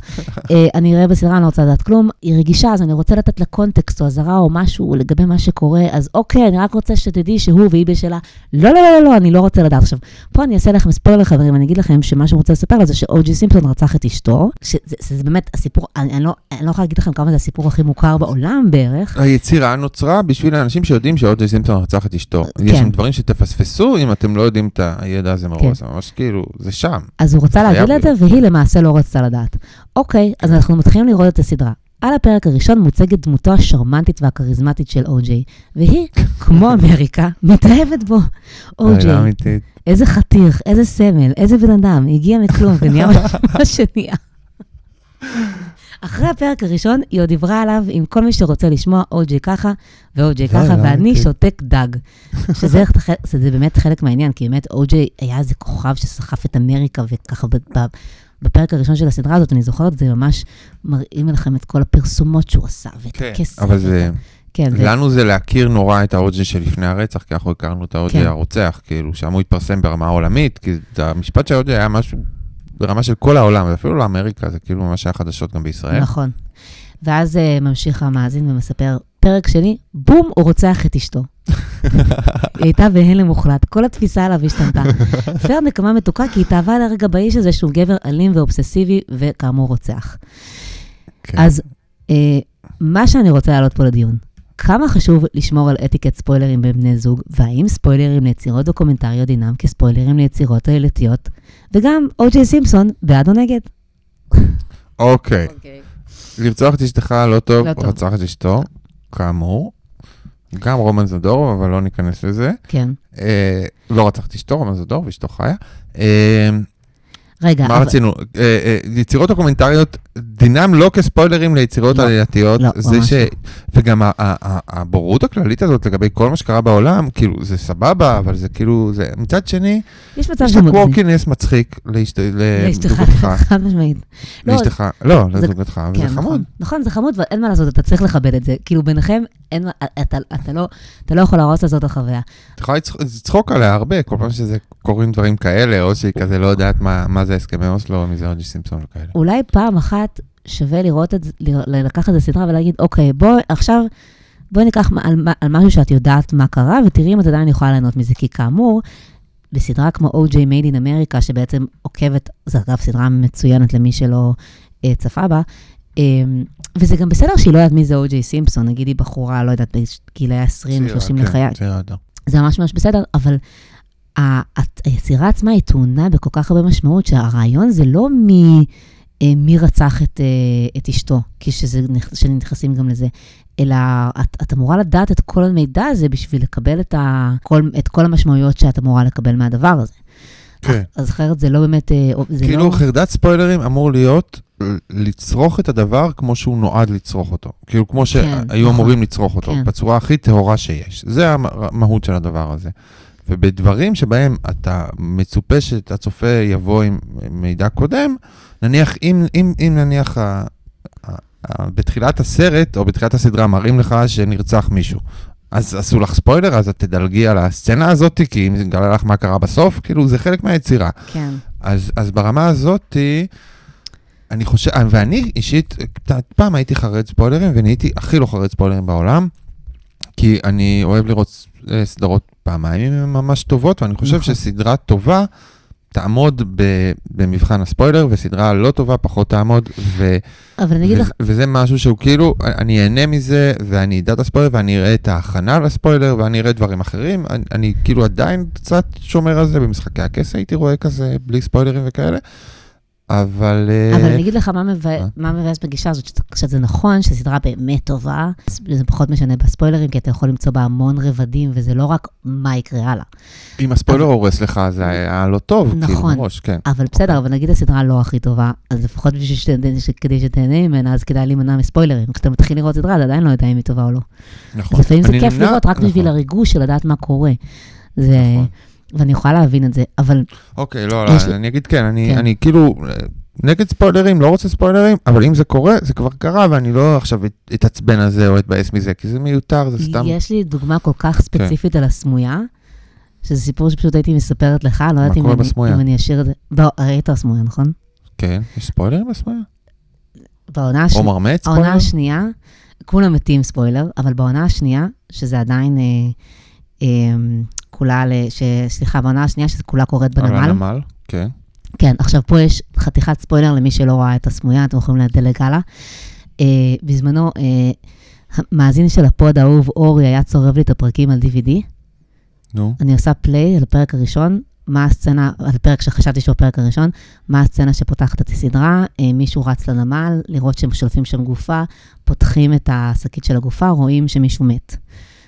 אה, אני אראה בסדרה, אני לא רוצה לדעת כלום. היא רגישה, אז אני רוצה לתת לה קונטקסט או אזהרה או משהו לגבי מה שקורה, אז אוקיי, אני רק רוצה שתדעי שהוא והיא בשלה. לא, לא, לא, לא, לא, אני לא רוצה לדעת. עכשיו, פה אני אעשה לכם ספוילר, חברים, אני אגיד לכם שמה שהוא רוצה לספר על זה שאוג'י סימפסון רצח את אשתו, שזה זה באמת הסיפור, אני, אני, לא, אני לא יכולה להגיד לכם כמה זה הסיפור הכי מוכר בעולם בערך. היצירה נוצרה בשביל האנשים שיודעים שאוג'יי סימפסון רצח את אשתו. יש כן. שם דברים שתפספסו אם אתם לא יודעים את הידע הזה מראש, זה ממש כאילו, זה שם. אז הוא רצה חייב להגיד לה את זה, והיא למעשה לא רצתה לדעת. אוקיי, אז אנחנו מתחילים לראות את הסדרה. על הפרק הראשון מוצגת דמותו השרמנטית והכריזמטית של או-ג'יי, והיא, כמו אמריקה, מתאהבת בו. או-ג'יי. איזה חתיך, איזה סמל, איזה בן אדם, הגיע מכלום ונהיה מה שנהיה. אחרי הפרק הראשון, היא עוד דיברה עליו עם כל מי שרוצה לשמוע או-ג'יי ככה ואו-ג'יי זה ככה, ואני. שותק דג. שזה זה באמת חלק מהעניין, כי באמת או-ג'יי היה איזה כוכב שסחף את אמריקה, וככה ב- ב- בפרק הראשון של הסדרה הזאת, אני זוכרת, זה ממש מראים לכם את כל הפרסומות שהוא עשה, ואת כן, הכסף. אבל ואת זה... כן, ו- לנו זה להכיר נורא את האוג'י שלפני הרצח, כי אנחנו הכרנו את האוג'י כן. הרוצח, כאילו, שם הוא התפרסם ברמה עולמית, כי זה- המשפט של האוג'י היה משהו ברמה של כל העולם, ואפילו לאמריקה, זה כאילו ממש היה חדשות גם בישראל. נכון. ואז uh, ממשיך המאזין ומספר, פרק שני, בום, הוא רוצח את אשתו. היא הייתה בהלם מוחלט, כל התפיסה עליו השתנתה. פר נקמה מתוקה כי היא התאהבה לרגע באיש הזה שהוא גבר אלים ואובססיבי, וכאמור רוצח. כן. אז uh, מה שאני רוצה להעלות פה לדיון, כמה חשוב לשמור על אתיקת ספוילרים בין בני זוג, והאם ספוילרים ליצירות דוקומנטריות דינם כספוילרים ליצירות עלילתיות, וגם או.ג'יי סימפסון, בעד או נגד. אוקיי, לרצוח את אשתך לא טוב, לא טוב. רצח את אשתו, כאמור. גם רומן זדורוב, אבל לא ניכנס לזה. כן. אה, לא רצח את אשתו, רומן זדורוב, אשתו חיה. אה, רגע, מה אבל- רצינו? אה, אה, יצירות דוקומנטריות, דינם לא כספוילרים ליצירות לא, עלילתיות. לא, זה ממש ש... וגם ה- ה- הבורות הכללית הזאת לגבי כל מה שקרה בעולם, כאילו, זה סבבה, אבל זה כאילו, זה... מצד שני, יש מצב יש שהוא לך מגזים. קווקינס מצחיק לאשת- לאשתך, לזוגתך. חד משמעית. לא, לאשתך, לא, זה- לזוגתך, כן, וזה חמוד. נכון. נכון, זה חמוד, ואין מה לעשות, אתה צריך לכבד את זה. כאילו, ביניכם, אין מה, אתה, אתה, לא, אתה לא יכול להרוס לעשות את החוויה. את יכולה לצח- לצחוק עליה הרבה, כל פעם שזה קורים דברים כאלה, או שהיא כזה לא יודעת מה מה זה הסכמי אוסלו, או מי זה אוג'י סימפסון וכאלה. אולי פעם אחת שווה לראות את זה, לקחת את הסדרה ולהגיד, אוקיי, בוא עכשיו, בואי ניקח על, על משהו שאת יודעת מה קרה, ותראי אם את עדיין יכולה ליהנות מזה. כי כאמור, בסדרה כמו O.J. Made in America, שבעצם עוקבת, זו אגב סדרה מצוינת למי שלא אה, צפה בה, אה, וזה גם בסדר שהיא לא יודעת מי זה O.J. סימפסון, נגיד היא בחורה, לא יודעת, בגילאי 20, 30 צעירה, לחיי, כן, צעירה יותר. זה ממש ממש בסדר, אבל היצירה עצמה היא טעונה בכל כך הרבה משמעות, שהרעיון זה לא מי, אה, מי רצח את, אה, את אשתו, כי שזה, נכ- שנכנסים גם לזה, אלא את, את אמורה לדעת את כל המידע הזה בשביל לקבל את, ה, כל, את כל המשמעויות שאת אמורה לקבל מהדבר הזה. כן. אז אחרת זה לא באמת, אה, זה כאילו לא... חרדת ספוילרים אמור להיות לצרוך את הדבר כמו שהוא נועד לצרוך אותו. כאילו כמו שהיו נכון. אמורים לצרוך אותו, כן. בצורה הכי טהורה שיש. זה המ- המהות של הדבר הזה. ובדברים שבהם אתה מצופה שהצופה יבוא עם מידע קודם, נניח, אם, אם, אם נניח ה, ה, ה, בתחילת הסרט או בתחילת הסדרה מראים לך שנרצח מישהו, אז עשו לך ספוילר, אז את תדלגי על הסצנה הזאת, כי אם זה גלה לך מה קרה בסוף, כאילו זה חלק מהיצירה. כן, אז, אז ברמה הזאת, אני חושב, ואני אישית, פעם הייתי חרד ספוילרים, ונהייתי הכי לא חרד ספוילרים בעולם, כי אני אוהב לראות אה, סדרות פעמיים, הן ממש טובות, ואני חושב נכון. שסדרה טובה תעמוד ב- במבחן הספוילר, וסדרה לא טובה פחות תעמוד, ו... אבל אני אגיד ו- לך, וזה משהו שהוא כאילו, אני אהנה מזה, ואני אדע את הספוילר, ואני אראה את ההכנה לספוילר, ואני אראה דברים אחרים. אני, אני כאילו עדיין קצת שומר על זה, במשחקי הכס הייתי רואה כזה, בלי ספוילרים וכאלה. אבל... אה, אבל אני אגיד לך מה מבא- מה? מה מבאס בגישה הזאת, שזה נכון שסדרה באמת טובה, זה פחות משנה בספוילרים, כי אתה יכול למצוא בה המון רבדים, וזה לא רק מה יקרה הלאה. אם הספוילר הורס לך, זה היה לא טוב, כאילו, נכון. מראש, כן. אבל בסדר, אבל נגיד הסדרה לא הכי טובה, אז לפחות כדי שתהנה ממנה, אז כדאי להימנע מספוילרים. כשאתה מתחיל לראות סדרה, אתה עדיין לא יודע אם היא טובה או לא. נכון. אז לפעמים זה כיף לראות רק בשביל נכון. הריגוש של לדעת מה קורה. זה... ואני יכולה להבין את זה, אבל אוקיי, לא, לא, לי- אני אגיד כן, אני, כן. אני כאילו נגד ספוילרים, לא רוצה ספוילרים, אבל אם זה קורה, זה כבר קרה, ואני לא עכשיו את- אתעצבן על זה או אתבאס מזה, כי זה מיותר, זה סתם... יש לי דוגמה כל כך ספציפית על הסמויה, שזה סיפור שפשוט הייתי מספרת לך, לא יודעת אם אני-? אם אני אשאיר את זה. בוא, ראית הסמויה, נכון? כן, יש ספוילרים בסמויה? בעונה או השנייה, מרמץ העונה ספוילר? השנייה, כולם מתים ספוילר, אבל בעונה השנייה, שזה עדיין אה, אה, כולה, ל- ש- סליחה, בעונה השנייה שזה כולה קורית על בנמל. הנמל, כן. כן, עכשיו פה יש חתיכת ספוילר למי שלא ראה את הסמויה, אתם יכולים לדלג הלאה. אה, בזמנו, אה, המאזין של הפוד האהוב, אורי, היה צורב לי את הפרקים על DVD. נו. אני עושה play על הפרק הראשון, מה הסצנה, על פרק שחשבתי שהוא הפרק הראשון, מה הסצנה שפותחת את הסדרה, אה, מישהו רץ לנמל, לראות שהם שולפים שם גופה, פותחים את השקית של הגופה, רואים שמישהו מת.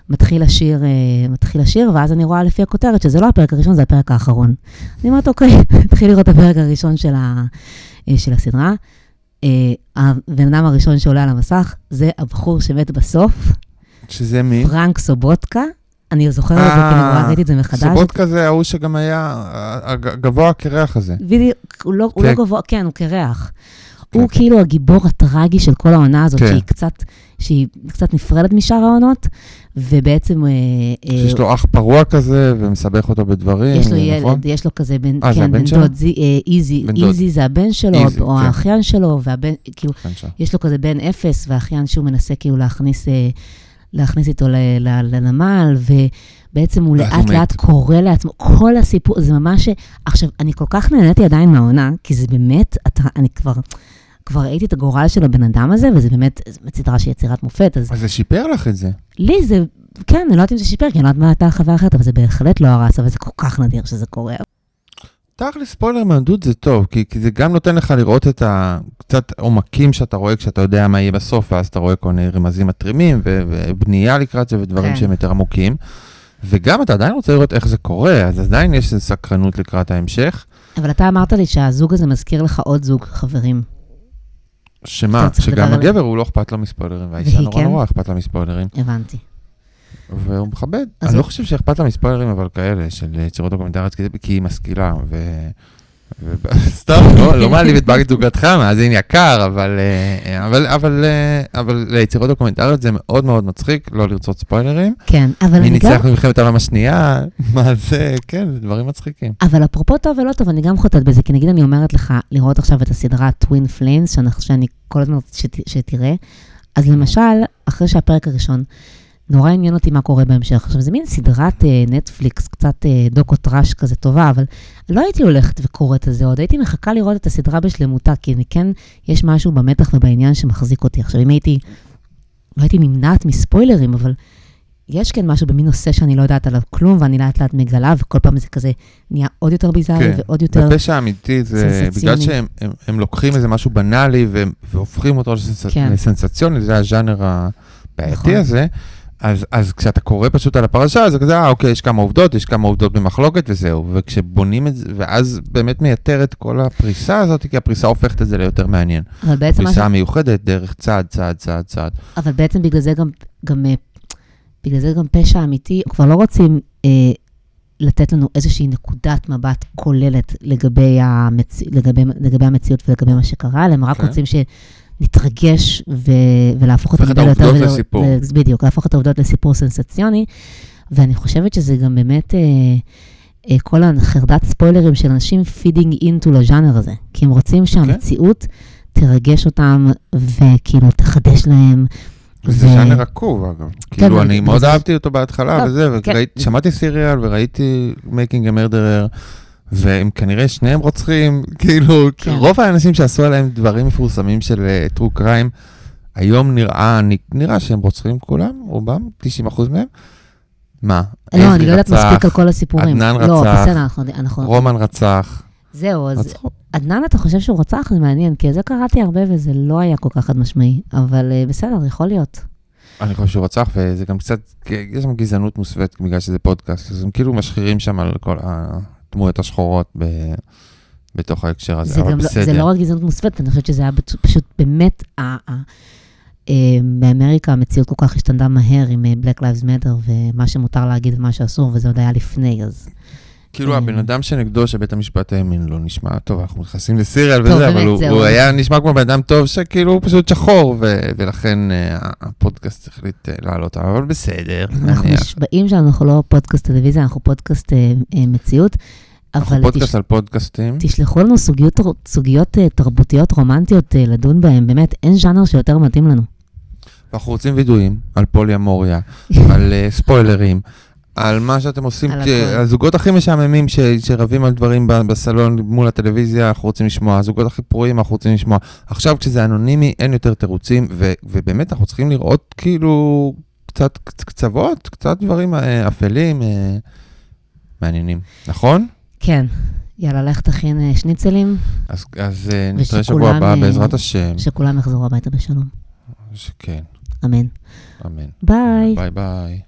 מתחיל השיר, אה, מתחיל השיר, ואז אני רואה לפי הכותרת שזה לא הפרק הראשון, זה הפרק האחרון. אני אומרת, אוקיי, נתחיל לראות את הפרק הראשון של, ה, אה, של הסדרה. אה, הבן אדם הראשון שעולה על המסך זה הבחור שמת בסוף, שזה מי? פרנק סובוטקה. אני זוכרת את זה, כי אני רואה, ראיתי את זה מחדש. סובוטקה זה ההוא שגם היה הגבוה הקרח הזה. בדיוק, הוא לא, הוא כן. לא גבוה, כן, הוא קרח. הוא כן. כאילו הגיבור הטרגי של כל העונה הזאת, כן. שהיא קצת, שהיא קצת נפרדת משאר העונות, ובעצם... אה, אה, שיש לו אח פרוע כזה, ומסבך אותו בדברים, יש לו נכון? ילד, יש לו כזה בן, אה, כן, הבן בן? דוד, זי- אה, איזי. איזי זה הבן שלו, איזי, או כן. האחיין שלו, והבן, כאילו. יש לו כזה בן אפס, והאחיין שהוא מנסה כאילו להכניס, אה, להכניס איתו לנמל, הוא ואז הוא לאט. לאט קורא לעצמו, כל הסיפור, זה ממש, עכשיו, אני כל כך נהניתי עדיין מהעונה, כי זה באמת, אתה, אני כבר, כבר ראיתי את הגורל של הבן אדם הזה, וזה באמת, סדרה של יצירת מופת, אז אז זה שיפר לך את זה. לי זה, כן, אני לא יודעת אם זה שיפר, כי אני לא יודעת מה הייתה החוויה אחרת, אבל זה בהחלט לא הרס, אבל זה כל כך נדיר שזה קורה. תכל'ס ספוילר מהדוד זה טוב, כי, כי זה גם נותן לך לראות את הקצת עומקים שאתה רואה כשאתה יודע מה יהיה בסוף, ואז אתה רואה כל מיני רמזים מתרימים, ו- ובנייה לקראת זה, ודברים כן. שהם יותר עמוקים. וגם אתה עדיין רוצה לראות איך זה קורה, אז עדיין יש סקרנות לקראת ההמשך. אבל אתה אמרת לי שהזוג הזה מזכיר לך עוד זוג חברים. שמה, שגם הגבר הוא לא אכפת לו מספוילרים, והאישה נורא כן? נורא אכפת לה מספוילרים, הבנתי. והוא מכבד. אני לא חושב שאכפת לה מספוילרים, אבל כאלה, של יצירות דוקומנטריות, כי- כי היא משכילה, ו... סתם, לא, לא מעליב את בת זוגתך, מאזין יקר, אבל, אה, אבל, אבל, אה, אבל ליצירות דוקומנטריות זה מאוד מאוד מצחיק, לא לרצות ספוילרים. כן, אבל מי אני גם... ניצח במלחמת העולם השנייה, מה זה, כן, זה דברים מצחיקים. אבל אפרופו טוב ולא טוב, אני גם חוטאת בזה, כי נגיד אני אומרת לך לראות עכשיו את הסדרה Twin Flames, שאני כל הזמן רוצה שת, שתראה, אז למשל, אחרי שהפרק הראשון, נורא עניין אותי מה קורה בהמשך. עכשיו, זה מין סדרת אה, נטפליקס, קצת אה, דוקו טראש כזה טובה, אבל לא הייתי הולכת וקוראת את זה עוד, הייתי מחכה לראות את הסדרה בשלמותה, כי אני כן, יש משהו במתח ובעניין שמחזיק אותי. עכשיו, אם הייתי, לא הייתי נמנעת מספוילרים, אבל יש כן משהו במין נושא שאני לא יודעת עליו כלום, ואני לאט לאט מגלה, וכל פעם זה כזה נהיה עוד יותר ביזארי כן, ועוד יותר... בפשע האמיתי זה. בגלל שהם הם, הם לוקחים איזה משהו בנאלי והם- והופכים אותו לסנס, כן. לסנסציוני, זה הז'אנר הבעייתי נכון. הזה. אז, אז כשאתה קורא פשוט על הפרשה, זה כזה, אה, אוקיי, יש כמה עובדות, יש כמה עובדות במחלוקת וזהו. וכשבונים את זה, ואז באמת מייתר את כל הפריסה הזאת, כי הפריסה הופכת את זה ליותר מעניין. אבל בעצם, מה ש... פריסה מיוחדת דרך צעד, צעד, צעד, צעד. אבל בעצם בגלל זה גם, גם, אה, בגלל זה גם פשע אמיתי, כבר לא רוצים אה, לתת לנו איזושהי נקודת מבט כוללת לגבי, המצ... לגבי, לגבי המציאות ולגבי מה שקרה, אלא הם רק כן. רוצים שנתרגש ו... ולהפוך את הדברים ליותר העובדות ול- לסיפור. ל- בדיוק, להפוך את העובדות לסיפור סנסציוני, ואני חושבת שזה גם באמת... אה, אה, כל החרדת ספוילרים של אנשים feeding into לז'אנר הזה, כי הם רוצים שהמציאות תרגש אותם וכאילו תחדש להם. וזה ו- ז'אנר עקוב, אגב. כאילו, אבל- אני מאוד זה- אהבתי אותו בהתחלה טוב, וזה, כן. ושמעתי סיריאל וראיתי Making a Murderer, והם כנראה שניהם רוצחים, כאילו, כן. רוב האנשים שעשו עליהם דברים מפורסמים של אה, true crime, היום נראה, נראה שהם רוצחים כולם, רובם, 90% מהם. מה? לא, אני לא יודעת רצח, מספיק על כל הסיפורים. עדנן לא, רצח, בסדר, אנחנו... אנחנו- רומן רצח, זהו, אז רצחו. עדנן, אתה חושב שהוא רצח? זה מעניין, כי זה קראתי הרבה וזה לא היה כל כך חד משמעי, אבל אה, בסדר, יכול להיות. אני חושב שהוא רצח, וזה גם קצת, יש שם גזענות מוסווית בגלל שזה פודקאסט, אז הם כאילו משחירים שם על כל הדמויות השחורות ב... בתוך ההקשר הזה, זה אבל לא- בסדר. זה לא רק גזענות מוסווית, אני חושבת שזה היה פשוט באמת, ה- ה- אה, באמריקה המציאות כל כך השתנתה מהר עם אה, Black Lives Matter ומה שמותר להגיד ומה שאסור, וזה עוד היה לפני, אז... כאילו אה, הבן אדם שנגדו שבית המשפט האמין לו נשמע טוב, אנחנו נכנסים לסיריאל וזה, אבל הוא- היה נשמע כמו בן אדם טוב שכאילו הוא פשוט שחור, ו- ולכן אה, הפודקאסט החליט אה, לעלות עליו, אבל בסדר, אנחנו. נשבעים שאנחנו לא פודקאסט טלוויזיה, אנחנו פודקאסט מציאות. אנחנו פודקאסט תש- על פודקאסטים. תשלחו לנו סוגיות, סוגיות תרבותיות רומנטיות לדון בהן, באמת, אין ז'אנר שיותר מתאים לנו. אנחנו רוצים וידויים על פוליאמוריה, על אה, ספוילרים, על מה שאתם עושים, על כ- הכל. הזוגות הכי משעממים ש- שרבים על דברים ב- בסלון מול הטלוויזיה, אנחנו רוצים לשמוע, הזוגות הכי פרועים, אנחנו רוצים לשמוע. עכשיו כשזה אנונימי, אין יותר תירוצים, ו- ובאמת אנחנו צריכים לראות כאילו קצת קצ- קצוות, קצת דברים אה, אפלים, אה, מעניינים, נכון? כן. יאללה, לך תכין אה, שניצלים, אז, אז אה, נתראה שבוע הבא בעזרת השם. שכולם יחזרו הביתה בשלום. שכן, אמן. אמן. ביי. ביי ביי.